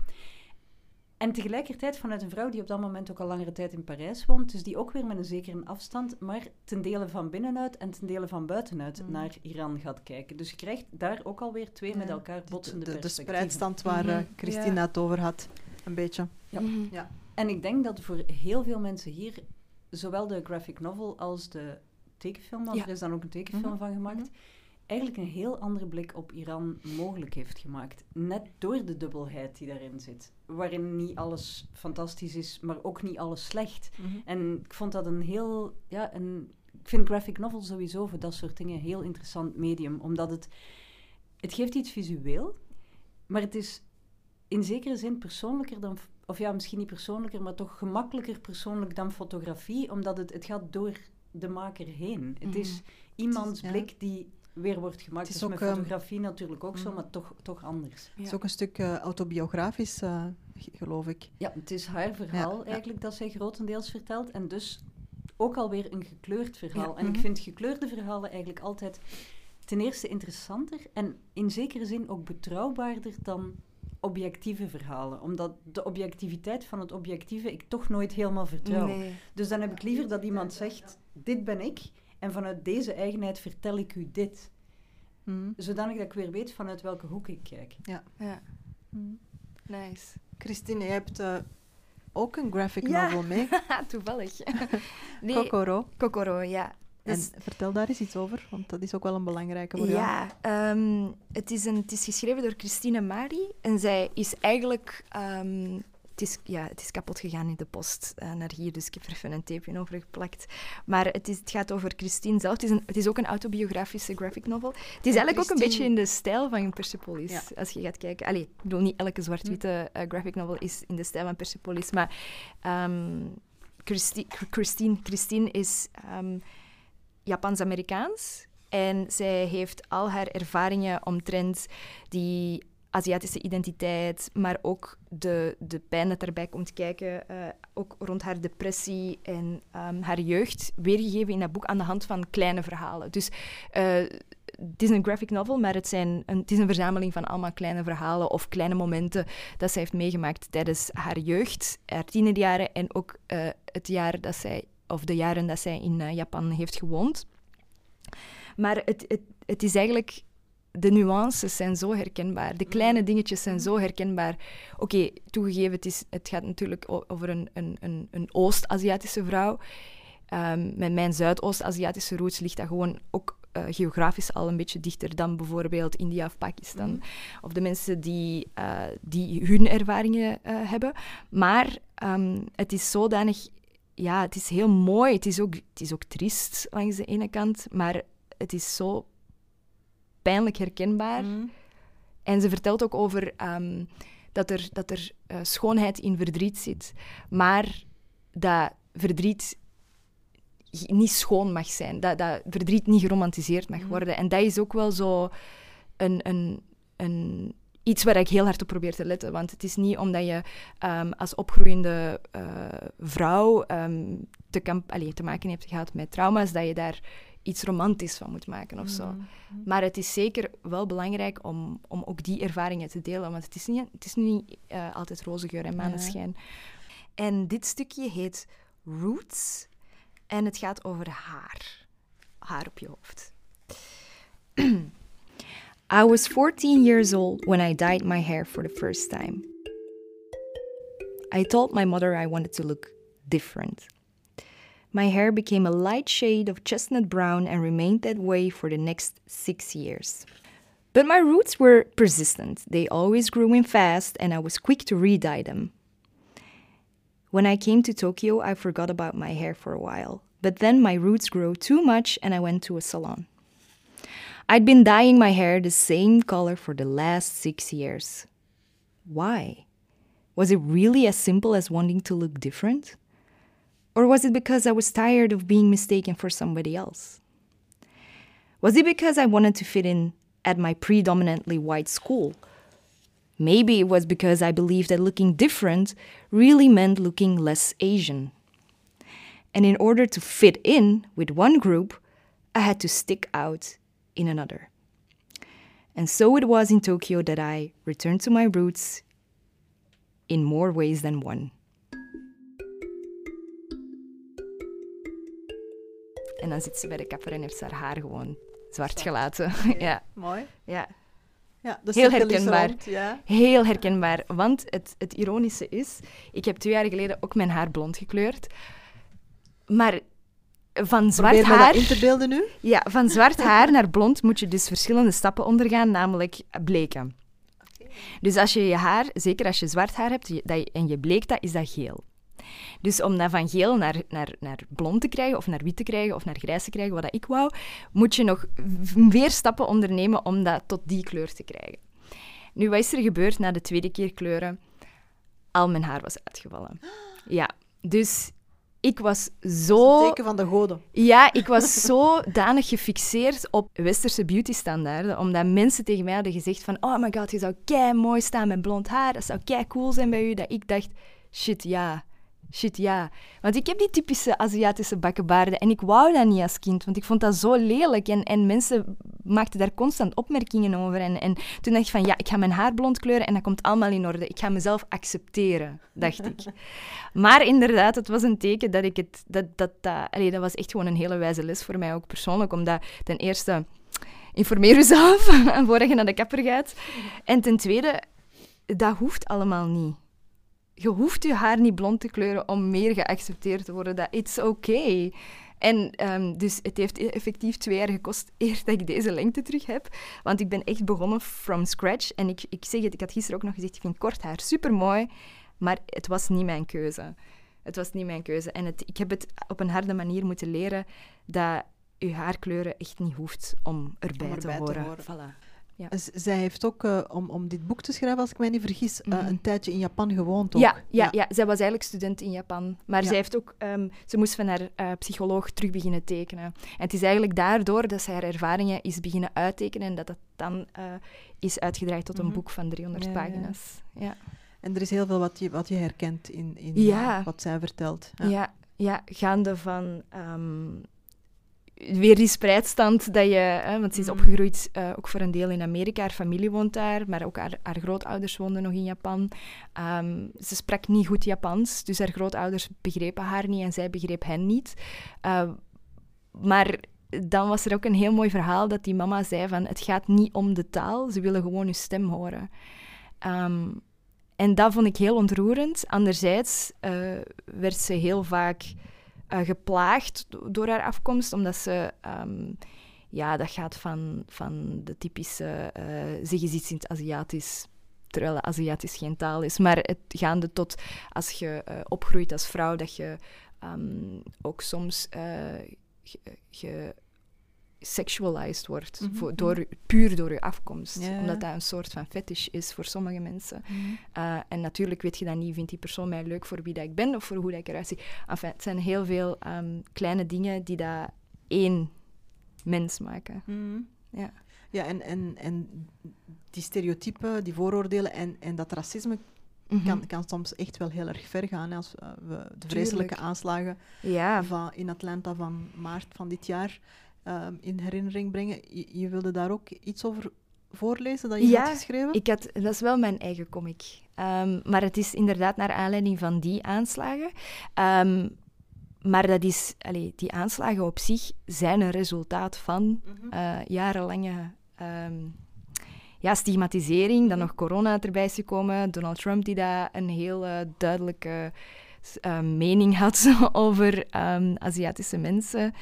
En tegelijkertijd vanuit een vrouw die op dat moment ook al langere tijd in Parijs woont. Dus die ook weer met een zekere afstand, maar ten dele van binnenuit en ten dele van buitenuit Mhm. naar Iran gaat kijken. Dus je krijgt daar ook alweer twee met Ja, elkaar de- botsende de, de, de perspectieven. spreidstand waar Mhm. Christina Ja. het over had. Een beetje. Ja. Mhm. En ik denk dat voor heel veel mensen hier, zowel de graphic novel als de tekenfilm, want Ja. er is dan ook een tekenfilm Mhm. van gemaakt, eigenlijk een heel andere blik op Iran mogelijk heeft gemaakt. Net door de dubbelheid die daarin zit. Waarin niet alles fantastisch is, maar ook niet alles slecht. En ik vond dat een heel, ja, een, ik vind graphic novel sowieso voor dat soort dingen een heel interessant medium, omdat het, het geeft iets visueel, maar het is in zekere zin persoonlijker dan, of ja, misschien niet persoonlijker, maar toch gemakkelijker persoonlijk dan fotografie, omdat het, het gaat door de maker heen. Het is iemands ja. blik die weer wordt gemaakt. Het is Dat is met ook, ehm, fotografie natuurlijk ook zo, mhm. maar toch, toch anders. Het is ook een stuk eh, autobiografisch, eh, geloof ik. Ja, het is haar verhaal Ja, ja. eigenlijk dat zij grotendeels vertelt. En dus ook alweer een gekleurd verhaal. Ja. En ik Mhm. vind gekleurde verhalen eigenlijk altijd ten eerste interessanter en in zekere zin ook betrouwbaarder dan objectieve verhalen. Omdat de objectiviteit van het objectieve ik toch nooit helemaal vertrouw. Nee. Dus dan heb ik liever dat iemand zegt, dit ben ik. En vanuit deze eigenheid vertel ik u dit. Mhm. Zodanig dat ik weer weet vanuit welke hoek ik kijk. Ja, Mhm. nice. Christine, jij hebt eh, ook een graphic Ja. novel mee. Toevallig. nee, Kokoro. Kokoro, ja. Dus- En vertel daar eens iets over, want dat is ook wel een belangrijke voor jou. Ja, ehm, het, is een, het is geschreven door Christine Mari. En zij is eigenlijk... ehm, het, is, ja, het is kapot gegaan in de post eh, naar hier, dus ik heb er even een tapeje over geplakt. Maar het, is, het gaat over Christine zelf. Het is, een, het is ook een autobiografische graphic novel. Het is En eigenlijk ook een beetje in de stijl van Persepolis, Ja. als je gaat kijken. Allee, ik bedoel, niet elke zwart-witte eh, graphic novel is in de stijl van Persepolis, maar ehm, Christi- Christine, Christine is... ehm, Japans-Amerikaans. En zij heeft al haar ervaringen omtrent die Aziatische identiteit, maar ook de, de pijn dat erbij komt kijken, uh, ook rond haar depressie en um, haar jeugd, weergegeven in dat boek aan de hand van kleine verhalen. Dus uh, het is een graphic novel, maar het, zijn een, het is een verzameling van allemaal kleine verhalen of kleine momenten dat zij heeft meegemaakt tijdens haar jeugd, haar tienerjaren en ook uh, het jaar dat zij, of de jaren dat zij in Japan heeft gewoond. Maar het, het, het is eigenlijk de nuances zijn zo herkenbaar. De kleine mm. dingetjes zijn zo herkenbaar. Oké, toegegeven, het, is, het gaat natuurlijk over een, een, een, een Oost-Aziatische vrouw. Um, met mijn Zuidoost-Aziatische roots ligt dat gewoon ook uh, geografisch al een beetje dichter dan bijvoorbeeld India of Pakistan. Mm. Of de mensen die, uh, die hun ervaringen uh, hebben. Maar um, het is zodanig... Ja, het is heel mooi. Het is, ook, het is ook triest langs de ene kant. Maar het is zo pijnlijk herkenbaar. Mm. En ze vertelt ook over um, dat er, dat er uh, schoonheid in verdriet zit, maar dat verdriet niet schoon mag zijn, dat, dat verdriet niet geromantiseerd mag mm. worden. En dat is ook wel zo een, een, een, iets waar ik heel hard op probeer te letten. Want het is niet omdat je um, als opgroeiende uh, vrouw um, te, allee, te maken hebt gehad met trauma's, dat je daar iets romantisch van moet maken of zo. Mm-hmm. Maar het is zeker wel belangrijk om, om ook die ervaringen te delen, want het is niet, het is niet uh, altijd roze geur en maneschijn. En dit stukje heet Roots en het gaat over haar. Haar op je hoofd. I was 14 years old when I dyed my hair for the first time. I told my mother I wanted to look different. My hair became a light shade of chestnut brown and remained that way for the next six years. But my roots were persistent. They always grew in fast, and I was quick to re dye them. When I came to Tokyo, I forgot about my hair for a while. But then my roots grew too much, and I went to a salon. I'd been dyeing my hair the same color for the last six years. Why? Was it really as simple as wanting to look different? Or was it because I was tired of being mistaken for somebody else? Was it because I wanted to fit in at my predominantly white school? Maybe it was because I believed that looking different really meant looking less Asian. And in order to fit in with one group, I had to stick out in another. And so it was in Tokyo that I returned to my roots in more ways than one. En dan zit ze bij de kapper en heeft ze haar haar gewoon zwart gelaten. ja. Mooi. Ja. Ja, dat Heel herkenbaar. Rond, ja. Heel herkenbaar. Want het, het ironische is, ik heb twee jaar geleden ook mijn haar blond gekleurd. Maar van zwart Probeer haar... in te beelden nu? Ja, van zwart haar naar blond moet je dus verschillende stappen ondergaan, namelijk bleken. Dus als je je haar, zeker als je zwart haar hebt en je bleekt dat, is dat geel. Dus om dat van geel naar, naar, naar blond te krijgen, of naar wit te krijgen, of naar grijs te krijgen, wat ik wou, moet je nog meer stappen ondernemen om dat tot die kleur te krijgen. Nu, wat is er gebeurd na de tweede keer kleuren? Al mijn haar was uitgevallen. Ja, dus ik was zo... Het teken van de goden. Ja, ik was zodanig gefixeerd op westerse beautystandaarden, omdat mensen tegen mij hadden gezegd van oh my god, je zou kei mooi staan met blond haar, dat zou kei cool zijn bij u, dat ik dacht, shit, ja, Shit, ja. Want ik heb die typische Aziatische bakkenbaarden en ik wou dat niet als kind, want ik vond dat zo lelijk. En, en mensen maakten daar constant opmerkingen over. En, en toen dacht ik van, ja, ik ga mijn haar blond kleuren en dat komt allemaal in orde. Ik ga mezelf accepteren, dacht ik. maar inderdaad, het was een teken dat ik het... Dat, dat, dat, allee, dat was echt gewoon een hele wijze les voor mij ook persoonlijk, omdat ten eerste... Informeer jezelf voordat je naar de kapper gaat. En ten tweede, dat hoeft allemaal niet je hoeft je haar niet blond te kleuren om meer geaccepteerd te worden. Dat it's okay. En um, dus het heeft effectief twee jaar gekost eer dat ik deze lengte terug heb. Want ik ben echt begonnen from scratch. En ik, ik zeg het, ik had gisteren ook nog gezegd, ik vind kort haar super mooi. Maar het was niet mijn keuze. Het was niet mijn keuze. En het, ik heb het op een harde manier moeten leren dat je haarkleuren echt niet hoeft om erbij, om erbij te horen. Te horen. Voilà. Ja. zij heeft ook, uh, om, om dit boek te schrijven, als ik mij niet vergis, uh, een tijdje in Japan gewoond. Ook. Ja, ja, ja. ja, zij was eigenlijk student in Japan. Maar zij heeft ook, um, ze moest van haar uh, psycholoog terug beginnen tekenen. En het is eigenlijk daardoor dat zij haar ervaringen is beginnen uittekenen en dat dat dan is uitgedraaid tot een mm -hmm. boek van 300 pagina's. Ja. En er is heel veel wat je, wat je herkent in, in wat zij vertelt. Ja, ja, gaande van um, weer die spreidstand dat je... Hè, want ze is mm. opgegroeid uh, ook voor een deel in Amerika. Haar familie woont daar, maar ook haar, haar grootouders woonden nog in Japan. Um, ze sprak niet goed Japans, dus haar grootouders begrepen haar niet en zij begreep hen niet. Uh, maar dan was er ook een heel mooi verhaal dat die mama zei van... Het gaat niet om de taal, ze willen gewoon uw stem horen. Um, en dat vond ik heel ontroerend. Anderzijds uh, werd ze heel vaak geplaagd door haar afkomst, omdat ze... Um, ja, dat gaat van, van de typische uh, zeg eens iets het Aziatisch, terwijl Aziatisch geen taal is. Maar het gaande tot als je uh, opgroeit als vrouw, dat je um, ook soms uh, sexualized wordt, mm -hmm. voor, door, puur door je afkomst. Yeah. Omdat dat een soort van fetish is voor sommige mensen. Mm -hmm. uh, en natuurlijk weet je dan niet, vindt die persoon mij leuk voor wie dat ik ben of voor hoe dat ik eruit zie. Enfin, het zijn heel veel um, kleine dingen die dat één mens maken. Mm -hmm. Ja, ja en, en, en die stereotypen, die vooroordelen en, en dat racisme kan, kan soms echt wel heel erg ver gaan. Als uh, we de vreselijke Tuurlijk. aanslagen ja. van, in Atlanta van maart van dit jaar um, in herinnering brengen. Je, je, wilde daar ook iets over voorlezen dat je ja, had geschreven? Had, dat is wel mijn eigen comic. Um, maar het is inderdaad naar aanleiding van die aanslagen. Um, maar dat is, allee, die aanslagen op zich zijn een resultaat van mm -hmm. uh, jarenlange ja, stigmatisering. Dan nog corona erbij is gekomen. Donald Trump die daar een heel uh, duidelijke uh, mening had over Aziatische mensen.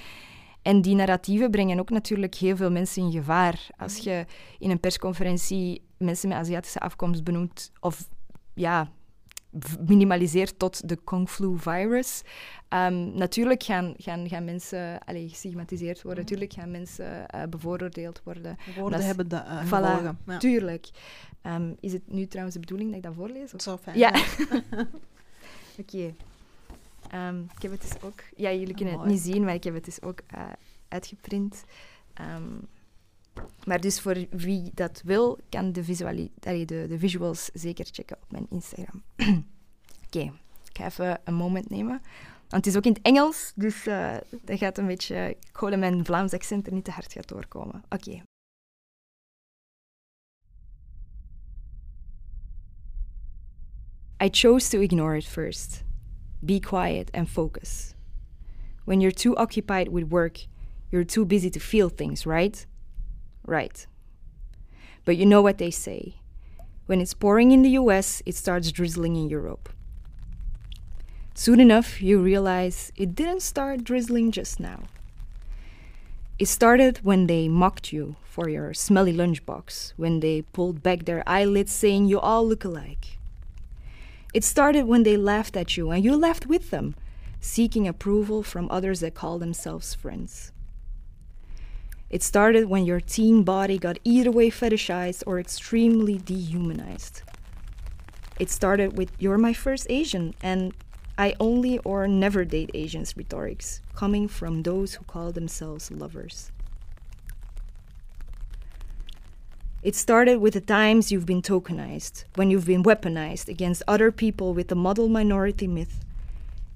En die narratieven brengen ook natuurlijk heel veel mensen in gevaar. Als je in een persconferentie mensen met Aziatische afkomst benoemt, of ja, minimaliseert tot de Kung Flu virus. Um, natuurlijk gaan, gaan, gaan mensen allez, gestigmatiseerd worden, natuurlijk gaan mensen uh, bevooroordeeld worden. Woorden hebben dat uh, voilà, ja. Tuurlijk. Um, is het nu trouwens de bedoeling dat ik dat voorlees? Dat zou fijn ja. Oké. Okay. Um, ik heb het dus ook... Ja, jullie kunnen het niet zien, maar ik heb het dus ook uh, uitgeprint. Um, maar dus voor wie dat wil, kan de, de, de visuals zeker checken op mijn Instagram. Oké, okay. ik ga even een moment nemen. Want het is ook in het Engels, dus uh, dat gaat een beetje... Ik hoop dat mijn Vlaams accent er niet te hard gaat doorkomen. Oké. Okay. I chose to ignore it first. Be quiet, and focus. When you're too occupied with work, you're too busy to feel things, right? Right. But you know what they say when it's pouring in the US, it starts drizzling in Europe. Soon enough, you realize it didn't start drizzling just now. It started when they mocked you for your smelly lunchbox, when they pulled back their eyelids saying you all look alike. It started when they laughed at you and you laughed with them, seeking approval from others that call themselves friends. It started when your teen body got either way fetishized or extremely dehumanized. It started with you're my first Asian and I only or never date Asians rhetorics, coming from those who call themselves lovers. It started with the times you've been tokenized, when you've been weaponized against other people with the model minority myth.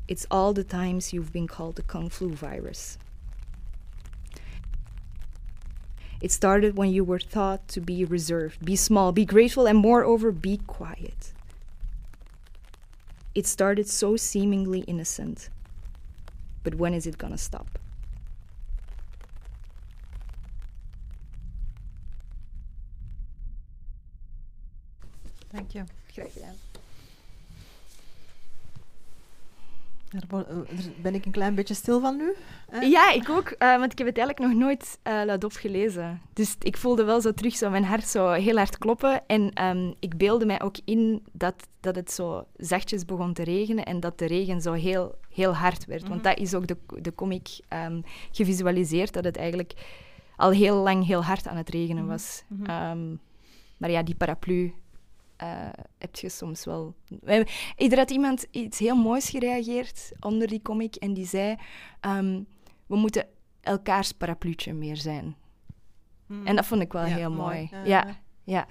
It's all the times you've been called the Kung Flu virus. It started when you were thought to be reserved, be small, be grateful, and moreover, be quiet. It started so seemingly innocent. But when is it gonna stop? Dank je. Graag gedaan. Daar ben ik een klein beetje stil van nu. Hè? Ja, ik ook, uh, want ik heb het eigenlijk nog nooit uh, luidop gelezen. Dus ik voelde wel zo terug zo mijn hart zo heel hard kloppen. En um, ik beelde mij ook in dat, dat het zo zachtjes begon te regenen en dat de regen zo heel, heel hard werd. Mm -hmm. Want dat is ook de, de comic um, gevisualiseerd, dat het eigenlijk al heel lang heel hard aan het regenen Mhm, was. mhm. Ehm, maar ja, die paraplu eh, heb je soms wel. We- Er had iemand iets heel moois gereageerd onder die comic en die zei: ehm, We moeten elkaars parapluutje meer zijn. Mm. En dat vond ik wel Ja, heel mooi. mooi. Ja, Ja, ja. ja,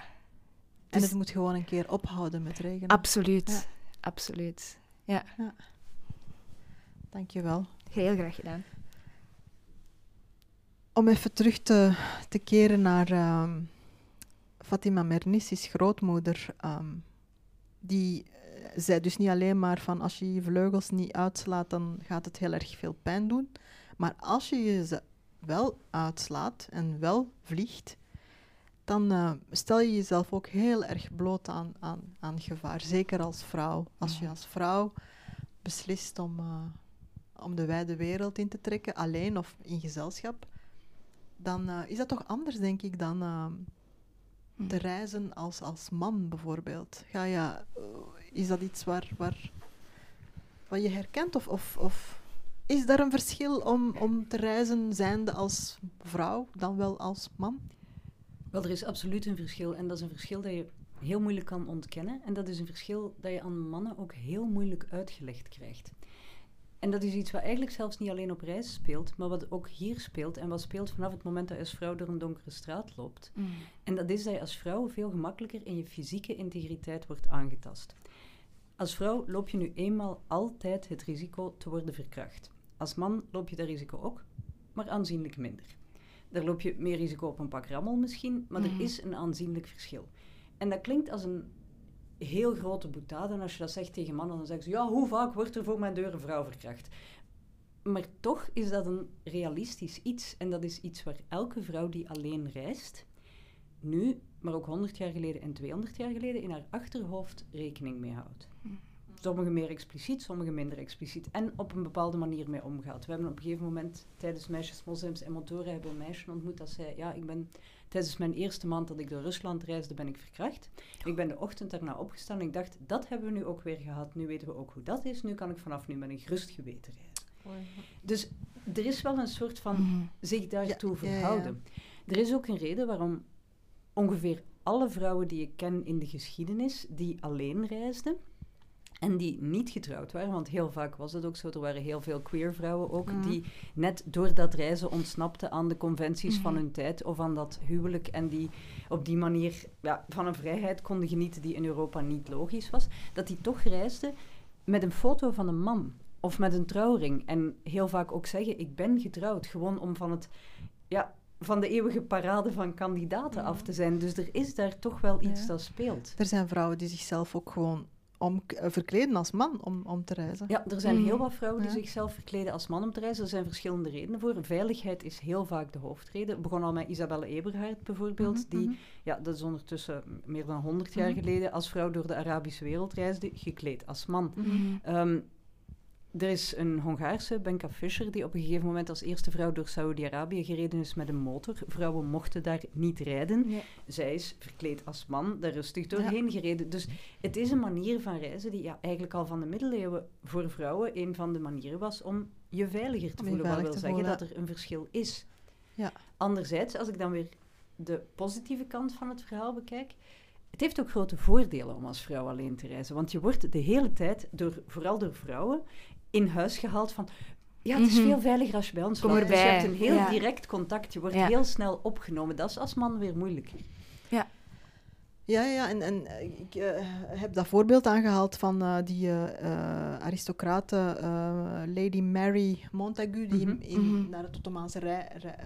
En Dus- het moet gewoon een keer ophouden met regenen. absoluut. Ja. Absoluut. Dankjewel. Heel graag gedaan. Om even terug te, te keren naar ehm, Fatima Mernissis grootmoeder. ehm, die eh, zei dus niet alleen maar van als je je vleugels niet uitslaat, dan gaat het heel erg veel pijn doen. Maar als je je ze wel uitslaat en wel vliegt, dan eh, stel je jezelf ook heel erg bloot aan, aan, aan gevaar. Zeker als vrouw. Als je als vrouw beslist om, eh, om de wijde wereld in te trekken, alleen of in gezelschap, dan is dat toch anders, denk ik, dan eh, Hm. Te reizen als, als man bijvoorbeeld. Ga je, eh, is dat iets waar, waar, wat je herkent? Of, of, of is daar een verschil om, om te reizen zijnde als vrouw dan wel als man? Wel, er is absoluut een verschil. En dat is een verschil dat je heel moeilijk kan ontkennen. En dat is een verschil dat je aan mannen ook heel moeilijk uitgelegd krijgt. En dat is iets wat eigenlijk zelfs niet alleen op reis speelt, maar wat ook hier speelt. En wat speelt vanaf het moment dat je als vrouw door een donkere straat loopt. En dat is dat je als vrouw veel gemakkelijker in je fysieke integriteit wordt aangetast. Als vrouw loop je nu eenmaal altijd het risico te worden verkracht. Als man loop je dat risico ook, maar aanzienlijk minder. Daar loop je meer risico op een pak rammel misschien, maar er is een aanzienlijk verschil. En dat klinkt als een heel grote boetade. En als je dat zegt tegen mannen, dan zeggen ze... Ja, hoe vaak wordt er voor mijn deur een vrouw verkracht? Maar toch is dat een realistisch iets. En dat is iets waar elke vrouw die alleen reist... nu, maar ook 100 jaar geleden en 200 jaar geleden... in haar achterhoofd rekening mee houdt. Sommige meer expliciet, sommige minder expliciet. En op een bepaalde manier mee omgaat. We hebben op een gegeven moment tijdens Meisjes, Moslims en Motoren... hebben een meisje ontmoet dat zei... Ja, ik ben... Tijdens mijn eerste maand dat ik door Rusland reisde, ben ik verkracht. Ik ben de ochtend daarna opgestaan en ik dacht, dat hebben we nu ook weer gehad. Nu weten we ook hoe dat is. Nu kan ik vanaf nu met een gerust geweten reizen. Dus er is wel een soort van Mhm. zich daartoe Ja, ja, ja. verhouden. Er is ook een reden waarom ongeveer alle vrouwen die ik ken in de geschiedenis, die alleen reisden en die niet getrouwd waren, want heel vaak was het ook zo, er waren heel veel queer vrouwen ook, Mhm. die net door dat reizen ontsnapten aan de conventies van Mhm. hun tijd of aan dat huwelijk en die op die manier ja, van een vrijheid konden genieten die in Europa niet logisch was, dat die toch reisden met een foto van een man of met een trouwring. En heel vaak ook zeggen, ik ben getrouwd, gewoon om van het... Ja, van de eeuwige parade van kandidaten af te zijn. Dus er is daar toch wel iets Ja. dat speelt. Er zijn vrouwen die zichzelf ook gewoon om, eh, verkleden als man om, om te reizen. Ja, er zijn Mhm. heel wat vrouwen die Ja. zichzelf verkleden als man om te reizen. Er zijn verschillende redenen voor. Veiligheid is heel vaak de hoofdreden. Het begon al met Isabelle Eberhard bijvoorbeeld, Mhm, die mhm. ja, dat is ondertussen meer dan 100 jaar Mhm. geleden als vrouw door de Arabische wereld reisde, gekleed als man. Ehm, er is een Hongaarse, Benka Fischer, die op een gegeven moment als eerste vrouw door Saudi-Arabië gereden is met een motor. Vrouwen mochten daar niet rijden. Ja. Zij is verkleed als man daar rustig doorheen gereden. Dus het is een manier van reizen die ja, eigenlijk al van de middeleeuwen voor vrouwen een van de manieren was om je veiliger te Om voelen. Wat wil zeggen voelen, dat er een verschil is. Ja. Anderzijds, als ik dan weer de positieve kant van het verhaal bekijk, het heeft ook grote voordelen om als vrouw alleen te reizen. Want je wordt de hele tijd, door, vooral door vrouwen, in huis gehaald van... Ja, het is Mhm. veel veiliger als je bij ons Kom. Dus je hebt een heel Ja. direct contact. Je wordt Ja. heel snel opgenomen. Dat is als man weer moeilijker. Ja, ja en, en eh, ik eh, heb dat voorbeeld aangehaald van eh, die eh, aristocrate Lady Mary Montagu, die Mhm, in, mhm. naar het Ottomaanse rij- rij-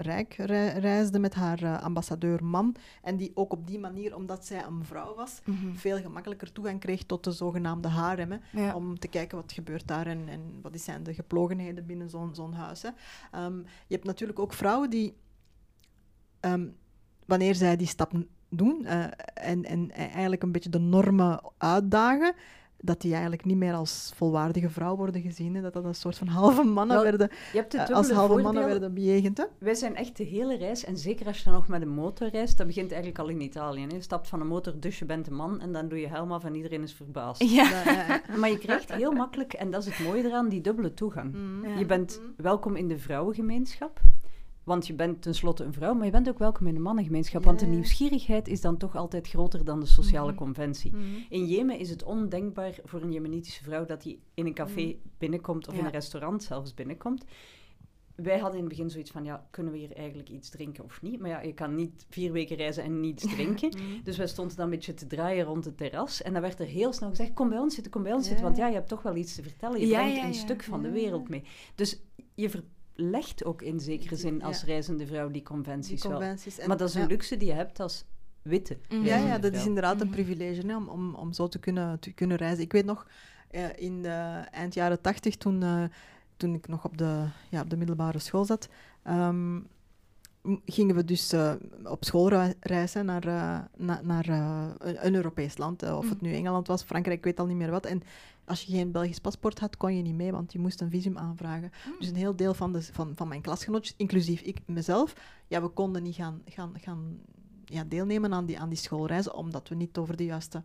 Rijk rei- reisde met haar ambassadeur man. En die ook op die manier, omdat zij een vrouw was, Mhm. veel gemakkelijker toegang kreeg tot de zogenaamde harem. Ja. Om te kijken wat gebeurt daar en, en wat zijn de geplogenheden binnen zo'n zo'n huis. Hè. Ehm, je hebt natuurlijk ook vrouwen die, ehm, wanneer zij die stap doen eh, en, en eigenlijk een beetje de normen uitdagen, dat die eigenlijk niet meer als volwaardige vrouw worden gezien. Hè. Dat dat een soort van halve mannen Wel, werden, Je hebt de eh, als halve mannen werden bejegend. Hè. Wij zijn echt de hele reis, en zeker als je dan nog met een motor reist, dat begint eigenlijk al in Italië. Hè. Je stapt van een motor, dus je bent een man, en dan doe je helm af en iedereen is verbaasd. Ja. Ja, ja, ja. Maar je krijgt heel makkelijk, en dat is het mooie eraan, die dubbele toegang. Ja. Je bent Mhm. welkom in de vrouwengemeenschap, Want je bent tenslotte een vrouw, maar je bent ook welkom in de mannengemeenschap. Want de nieuwsgierigheid is dan toch altijd groter dan de sociale Mhm. conventie. Mhm. In Jemen is het ondenkbaar voor een Jemenitische vrouw dat die in een café binnenkomt of in een restaurant zelfs binnenkomt. Wij hadden in het begin zoiets van, ja, kunnen we hier eigenlijk iets drinken of niet? Maar ja, je kan niet vier weken reizen en niets drinken. Mhm. Dus wij stonden dan een beetje te draaien rond het terras. En dan werd er heel snel gezegd, kom bij ons zitten, kom bij ons zitten. Want ja, je hebt toch wel iets te vertellen. Je Ja, brengt ja, een stuk van de wereld mee. Dus je verlegt ook in zekere zin als Ja. reizende vrouw die Die conventies wel. Maar dat is een ja. luxe die je hebt als witte Mhm. Ja, ja, dat is inderdaad een Mhm. privilege hè, om, om, om zo te kunnen, te kunnen reizen. Ik weet nog, eh, in de eind jaren tachtig, toen, eh, toen ik nog op de, ja, op de middelbare school zat, ehm, gingen we dus eh, op schoolreis hè, naar, eh, na- naar een, Europees land. of het nu Engeland was, Frankrijk, ik weet al niet meer wat. En als je geen Belgisch paspoort had, kon je niet mee, want je moest een visum aanvragen. Dus een heel deel van, de, van, van mijn klasgenootjes, inclusief ik mezelf, ja, we konden niet gaan, gaan, gaan ja, deelnemen aan die, aan die schoolreizen, omdat we niet over de juiste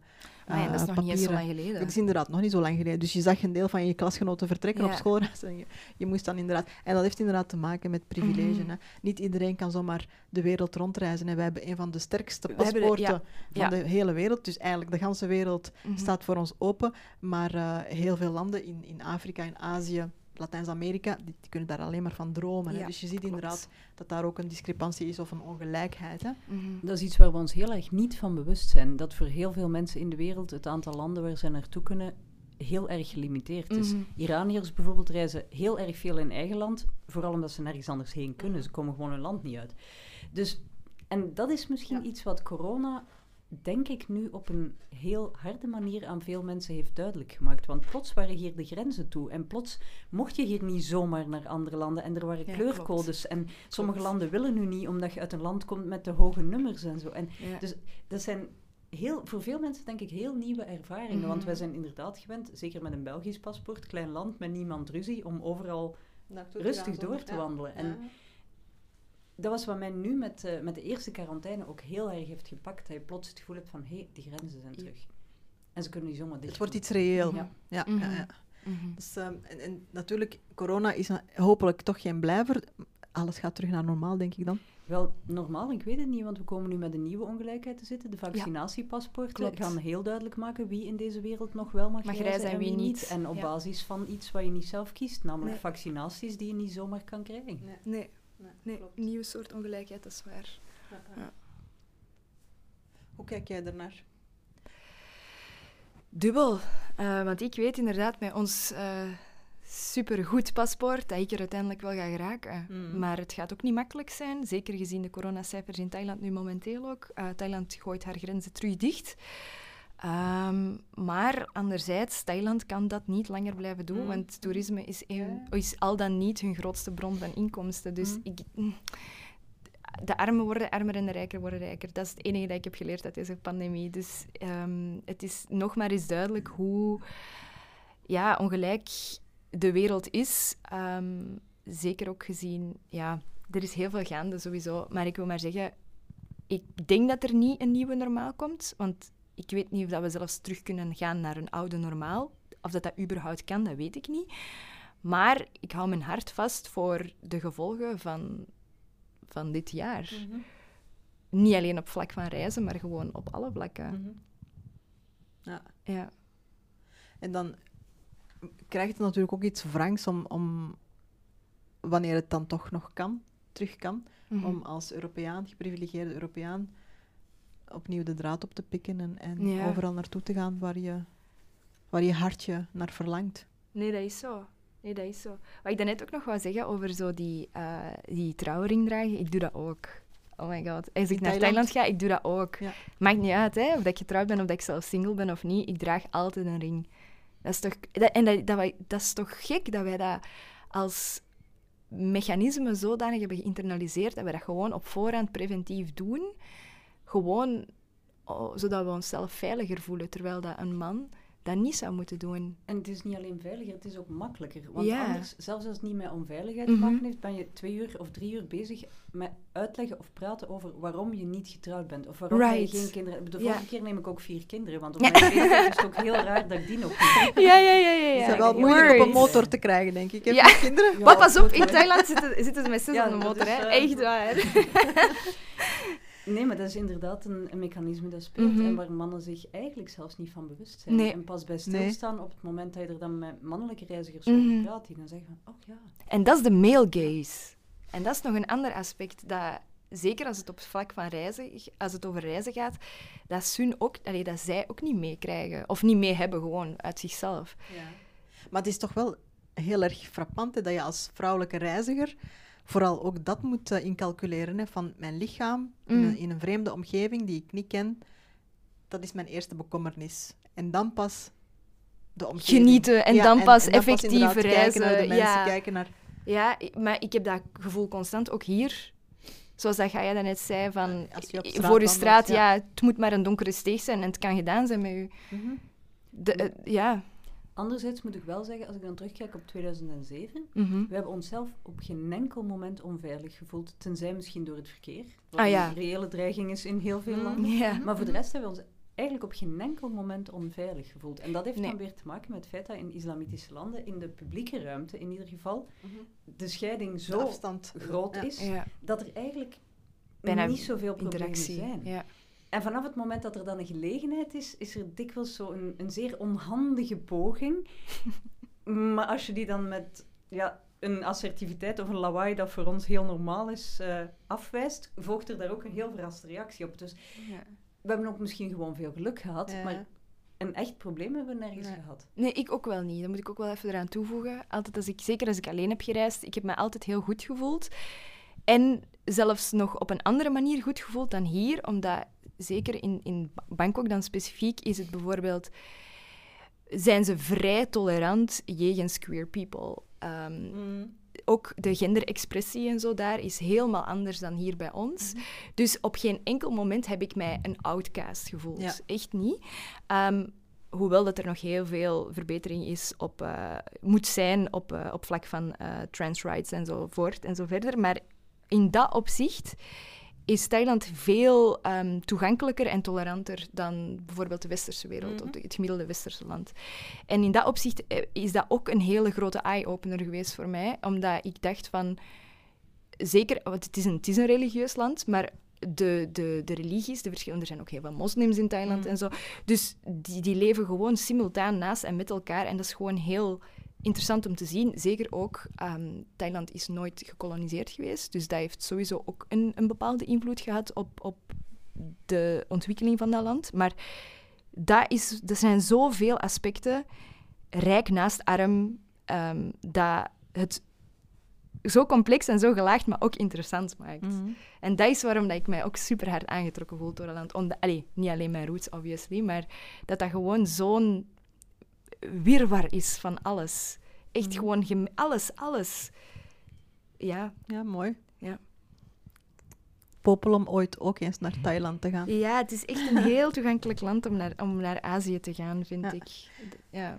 Maar ja, dat is eh, nog niet eens zo papieren- lang geleden. Dat is inderdaad nog niet zo lang geleden. Dus je zag een deel van je klasgenoten vertrekken op Ja. schoolreis. En je, je moest dan inderdaad... En dat heeft inderdaad te maken met privilege. Mhm. hè. Niet iedereen kan zomaar de wereld rondreizen. En wij hebben een van de sterkste de- paspoorten ja, van de hele wereld. Dus eigenlijk de hele wereld Mhm. staat voor ons open. Maar eh, heel veel landen in, in Afrika, in Azië, Latijns-Amerika, die, die kunnen daar alleen maar van dromen. Ja, Dus je ziet klopt. inderdaad dat daar ook een discrepantie is of een ongelijkheid. Hè. Mhm. Dat is iets waar we ons heel erg niet van bewust zijn. Dat voor heel veel mensen in de wereld het aantal landen waar ze naartoe kunnen heel erg gelimiteerd is. Mhm. Iraniërs bijvoorbeeld reizen heel erg veel in eigen land, vooral omdat ze nergens anders heen kunnen. Ze komen gewoon hun land niet uit. Dus, en dat is misschien Ja. iets wat corona, denk ik, nu op een heel harde manier aan veel mensen heeft duidelijk gemaakt. Want plots waren hier de grenzen toe. En plots mocht je hier niet zomaar naar andere landen. En er waren Ja, kleurcodes. En sommige Klopt. landen willen nu niet, omdat je uit een land komt met de hoge nummers en zo. En Ja. dus dat zijn heel, voor veel mensen denk ik heel nieuwe ervaringen. Want Mhm. wij zijn inderdaad gewend, zeker met een Belgisch paspoort, klein land met niemand ruzie, om overal rustig door te wandelen. En dat was wat mij nu met, eh, met de eerste quarantaine ook heel erg heeft gepakt. Dat je plots het gevoel hebt van, hé, hey, die grenzen zijn Ja. terug. En ze kunnen niet zomaar dicht Het wordt iets reëel. Ja. Ja, Mhm. ja, ja. Mhm. Dus, ehm, en, en natuurlijk, corona is hopelijk toch geen blijver. Alles gaat terug naar normaal, denk ik dan. Wel, normaal, ik weet het niet, want we komen nu met een nieuwe ongelijkheid te zitten. De vaccinatiepaspoorten Klopt. gaan heel duidelijk maken wie in deze wereld nog wel mag, Mag reizen en wie wie niet. niet. En op Ja. basis van iets wat je niet zelf kiest, namelijk Nee. vaccinaties die je niet zomaar kan krijgen. Nee, nee nieuwe soort ongelijkheid, dat is waar. Ja. Hoe kijk jij ernaar? Dubbel. Eh, want ik weet inderdaad met ons eh supergoed paspoort dat ik er uiteindelijk wel ga geraken. Mhm. Maar het gaat ook niet makkelijk zijn, zeker gezien de coronacijfers in Thailand nu momenteel ook. Eh, Thailand gooit haar grenzen terug dicht. Ehm, maar anderzijds, Thailand kan dat niet langer blijven doen, Mhm. want toerisme is, is al dan niet hun grootste bron van inkomsten. Dus Mhm. ik, de armen worden armer en de rijken worden rijker. Dat is het enige dat ik heb geleerd uit deze pandemie. Dus ehm, het is nog maar eens duidelijk hoe ja, ongelijk de wereld is. Ehm, zeker ook gezien, ja, er is heel veel gaande sowieso. Maar ik wil maar zeggen, ik denk dat er niet een nieuwe normaal komt. Want ik weet niet of dat we zelfs terug kunnen gaan naar een oude normaal. Of dat dat überhaupt kan, dat weet ik niet. Maar ik hou mijn hart vast voor de gevolgen van, van dit jaar. Niet alleen op vlak van reizen, maar gewoon op alle vlakken. Mhm. Ja. Ja. En dan krijgt het natuurlijk ook iets wrangs om, om, wanneer het dan toch nog kan, terug kan, Mhm. om als Europeaan, geprivilegeerde Europeaan, opnieuw de draad op te pikken en, en Ja. overal naartoe te gaan waar je, waar je hartje naar verlangt. Nee, dat is zo. Nee, dat is zo. Wat ik daarnet ook nog wou zeggen over zo die, eh, die trouwring dragen, ik doe dat ook. Oh my god. Als ik naar Thailand? Thailand ga, ik doe dat ook. Ja. Maakt niet uit, hè, of dat ik getrouwd ben of dat ik zelf single ben of niet. Ik draag altijd een ring. Dat is toch, dat, en dat, dat, wij- dat is toch gek dat wij dat als mechanisme zodanig hebben geïnternaliseerd dat we dat gewoon op voorhand preventief doen. Gewoon oh, zodat we onszelf veiliger voelen. Terwijl dat een man dat niet zou moeten doen. En het is niet alleen veiliger, het is ook makkelijker. Want Ja. anders, zelfs als het niet met onveiligheid Mhm. te maken heeft, ben je twee uur of drie uur bezig met uitleggen of praten over waarom je niet getrouwd bent. Of waarom Right. je geen kinderen hebt. De Ja. vorige keer neem ik ook vier kinderen, want op mijn leeftijd is het ook heel raar dat ik die nog niet heb. Ja, ja, ja, ja. Ja. zijn wel moeilijk op een motor te krijgen, denk ik. Heb Ja. je kinderen? Ja, maar pas op, in Thailand zitten, zitten ze met zes Ja, op de motor, is, hè. eh, Echt waar. Nee, maar dat is inderdaad een, een mechanisme dat speelt Mhm. en waar mannen zich eigenlijk zelfs niet van bewust zijn. Nee. En pas bij Nee. stilstaan op het moment dat je er dan met mannelijke reizigers over Mhm. praat, die dan zeggen van, oh ja. En dat is de male gaze. En dat is nog een ander aspect dat, zeker als het op het vlak van reizen, als het over reizen gaat, dat, Sun ook, allee, dat zij ook niet meekrijgen. Of niet mee hebben, gewoon uit zichzelf. ja. Maar het is toch wel heel erg frappant hè, dat je als vrouwelijke reiziger vooral ook dat moet eh, incalculeren. Hè, van mijn lichaam in, Mm. een, in een vreemde omgeving die ik niet ken, dat is mijn eerste bekommernis. En dan pas de omgeving. Genieten en dan pas effectief reizen, mensen, ja. kijken naar... Ja, maar ik heb dat gevoel constant ook hier. Zoals dat Gaia daarnet zei, van je straat voor je wandelt, straat, ja. ja. het moet maar een donkere steeg zijn en het kan gedaan zijn met u. Mhm. De, eh, ja. Anderzijds moet ik wel zeggen, als ik dan terugkijk op 2007, mhm. we hebben onszelf op geen enkel moment onveilig gevoeld, tenzij misschien door het verkeer. Wat Ah, ja. een reële dreiging is in heel veel Mm. landen. Ja. Maar voor de rest hebben we ons eigenlijk op geen enkel moment onveilig gevoeld. En dat heeft Nee. dan weer te maken met het feit dat in islamitische landen, in de publieke ruimte in ieder geval, de scheiding zo groot Ja. is, ja. dat er eigenlijk Bijna niet zoveel problemen Interactie. zijn. Ja. En vanaf het moment dat er dan een gelegenheid is, is er dikwijls zo een, een zeer onhandige poging. maar als je die dan met ja, een assertiviteit of een lawaai dat voor ons heel normaal is, eh, afwijst, volgt er daar ook een heel verraste reactie op. Dus Ja. we hebben ook misschien gewoon veel geluk gehad, Ja. maar een echt probleem hebben we nergens Nee. gehad. Nee, ik ook wel niet. Dat moet ik ook wel even eraan toevoegen. Altijd als ik, zeker als ik alleen heb gereisd, ik heb me altijd heel goed gevoeld. En zelfs nog op een andere manier goed gevoeld dan hier, omdat zeker in, in Bangkok dan specifiek is het bijvoorbeeld zijn ze vrij tolerant jegens queer people. Ehm, Mm. ook de genderexpressie en zo daar is helemaal anders dan hier bij ons. Dus op geen enkel moment heb ik mij een outcast gevoeld. Ja. Echt niet. Ehm, hoewel dat er nog heel veel verbetering is op, eh, moet zijn op, eh, op vlak van eh, trans rights enzovoort en zo verder. Maar in dat opzicht is Thailand veel ehm, toegankelijker en toleranter dan bijvoorbeeld de westerse wereld, Mhm. of de- het gemiddelde westerse land. En in dat opzicht eh, is dat ook een hele grote eye-opener geweest voor mij, omdat ik dacht van, zeker, want het is een, het is een religieus land, maar de, de, de religies, de verschillende, er zijn ook heel veel moslims in Thailand Mhm. en zo, dus die, die leven gewoon simultaan naast en met elkaar en dat is gewoon heel interessant om te zien. Zeker ook, ehm, Thailand is nooit gekoloniseerd geweest, dus dat heeft sowieso ook een, een bepaalde invloed gehad op, op de ontwikkeling van dat land. Maar dat, is, dat zijn zoveel aspecten, rijk naast arm, ehm, dat het zo complex en zo gelaagd, maar ook interessant maakt. Mm. En dat is waarom dat ik mij ook super hard aangetrokken voel door dat land. Allee, niet alleen mijn roots, obviously, maar dat dat gewoon zo'n wirwar is van alles. Echt Mhm. gewoon gem- alles, alles. Ja. Ja, mooi. Ja. Popel om ooit ook eens naar Thailand te gaan. ja, het is echt een heel toegankelijk land om naar, om naar Azië te gaan, vind Ja. ik. Ja.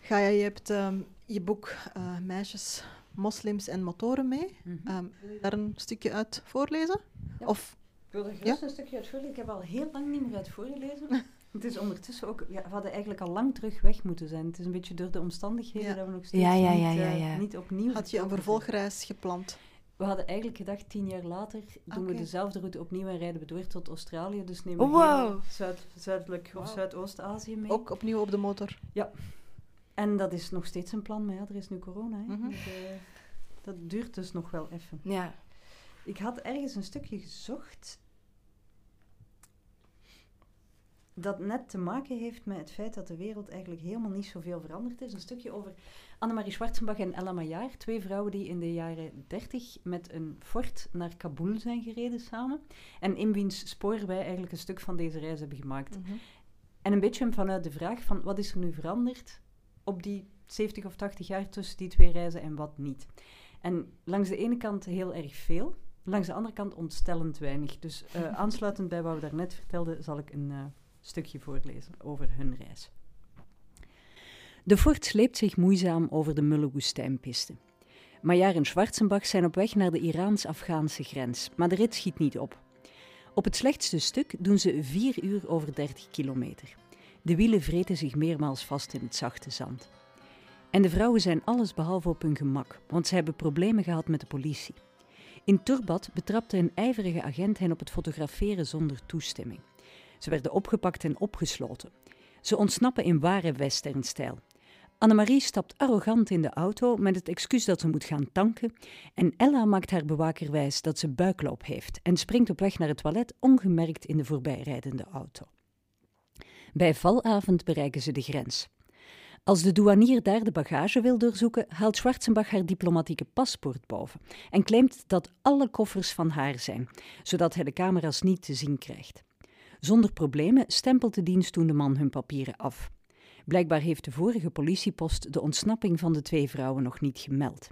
Gaia, je hebt ehm, je boek eh, Meisjes, Moslims en Motoren mee. Ehm, wil je daar een stukje uit voorlezen? Ja. Of, Ik wil er gerust een stukje uit voorlezen. Ik heb al heel lang niet meer uit voorgelezen. Het is ondertussen ook... Ja, we hadden eigenlijk al lang terug weg moeten zijn. Het is een beetje door de omstandigheden Ja. dat we nog steeds Ja, ja, ja, niet, ja, eh, ja. niet opnieuw... had je een vervolgreis gepland? We hadden eigenlijk gedacht, tien jaar later doen we dezelfde route opnieuw en rijden we door tot Australië. Dus nemen we Wow. heel Zuid, zuidelijk of. Zuidoost-Azië mee. Ook opnieuw op de motor? En dat is nog steeds een plan, maar ja, er is nu corona. Hè. Mhm. Dus, eh, dat duurt dus nog wel even. ja. Ik had ergens een stukje gezocht dat net te maken heeft met het feit dat de wereld eigenlijk helemaal niet zoveel veranderd is. Een stukje over Annemarie Schwarzenbach en Ella Maillard, twee vrouwen die in de jaren 30 met een fort naar Kabul zijn gereden samen. En in wiens spoor wij eigenlijk een stuk van deze reis hebben gemaakt. Mhm. En een beetje vanuit de vraag van wat is er nu veranderd op die 70 of 80 jaar tussen die twee reizen en wat niet. En langs de ene kant heel erg veel, langs de andere kant ontstellend weinig. Dus eh, aansluitend bij wat we daarnet vertelden, zal ik een eh, stukje voorlezen over hun reis. De Ford sleept zich moeizaam over de mulle woestijnpiste. Majar en Schwarzenbach zijn op weg naar de Iraans-Afghaanse grens, maar de rit schiet niet op. Op het slechtste stuk doen ze 4 uur over 30 kilometer. De wielen vreten zich meermaals vast in het zachte zand. En de vrouwen zijn alles behalve op hun gemak, want ze hebben problemen gehad met de politie. In Turbat betrapte een ijverige agent hen op het fotograferen zonder toestemming. Ze werden opgepakt en opgesloten. Ze ontsnappen in ware westernstijl. Annemarie stapt arrogant in de auto met het excuus dat ze moet gaan tanken. En Ella maakt haar bewaker wijs dat ze buikloop heeft en springt op weg naar het toilet ongemerkt in de voorbijrijdende auto. Bij valavond bereiken ze de grens. Als de douanier daar de bagage wil doorzoeken, haalt Schwarzenbach haar diplomatieke paspoort boven en claimt dat alle koffers van haar zijn, zodat hij de camera's niet te zien krijgt. Zonder problemen stempelt de dienstdoende man hun papieren af. Blijkbaar heeft de vorige politiepost de ontsnapping van de twee vrouwen nog niet gemeld.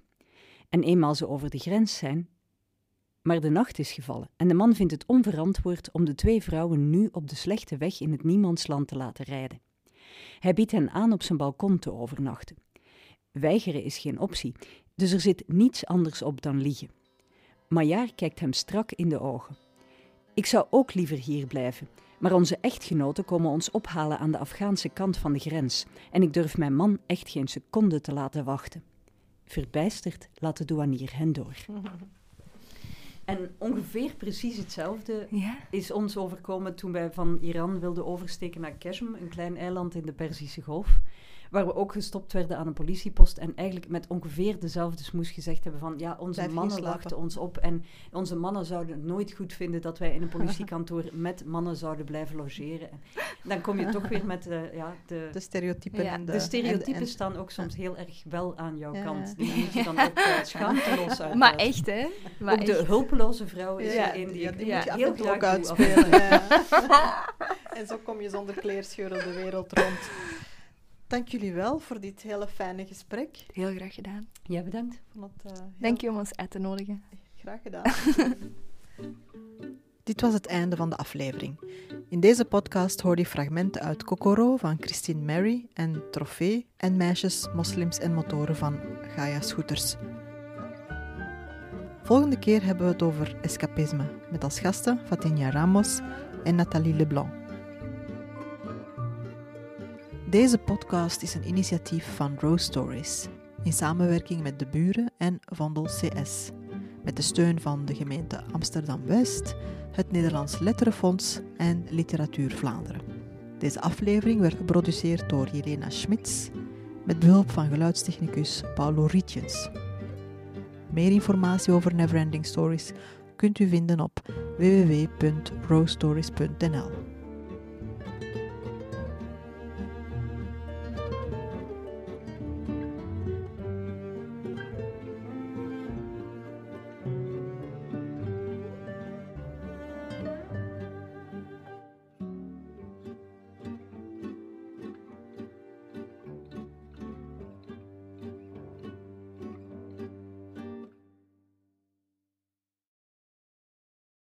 En eenmaal ze over de grens zijn. Maar de nacht is gevallen en de man vindt het onverantwoord om de twee vrouwen nu op de slechte weg in het niemandsland te laten rijden. Hij biedt hen aan op zijn balkon te overnachten. Weigeren is geen optie, dus er zit niets anders op dan liegen. Maillard kijkt hem strak in de ogen. Ik zou ook liever hier blijven, maar onze echtgenoten komen ons ophalen aan de Afghaanse kant van de grens en ik durf mijn man echt geen seconde te laten wachten. Verbijsterd laat de douanier hen door. En ongeveer precies hetzelfde Ja? is ons overkomen toen wij van Iran wilden oversteken naar Keshm, een klein eiland in de Perzische Golf. Waar we ook gestopt werden aan een politiepost en eigenlijk met ongeveer dezelfde smoes gezegd hebben van ja, onze Blijf mannen slapen. wachten ons op en onze mannen zouden het nooit goed vinden dat wij in een politiekantoor met mannen zouden blijven logeren. En dan kom je toch weer met de, ja, de, De stereotypen Ja, en de... de stereotypen en- en- staan ook soms heel erg wel aan jouw Ja. kant. Die moet je dan ook uh, schaamteloos uit. Maar echt, hè? Maar Ook de hulpeloze vrouw is Ja, er een die ja, ik die ja, moet je heel graag uitspelen. ja. en zo kom je zonder kleerscheuren de wereld rond. Dank jullie wel voor dit hele fijne gesprek. Heel graag gedaan. Ja, bedankt. Het, eh, Dank je om ons uit te nodigen. Graag gedaan. Dit was het einde van de aflevering. In deze podcast hoorde je fragmenten uit Kokoro van Christine Mary en Trofee en Meisjes, Moslims en Motoren van Gaia Scooters. Volgende keer hebben we het over escapisme, met als gasten Fatinha Ramos en Nathalie Leblanc. Deze podcast is een initiatief van Rose Stories, in samenwerking met de buren en Vondel CS met de steun van de gemeente Amsterdam-West, het Nederlands Letterenfonds en Literatuur Vlaanderen. Deze aflevering werd geproduceerd door Jelena Schmitz met behulp van geluidstechnicus Paulo Rietjens. Meer informatie over Neverending Stories kunt u vinden op www.rostories.nl.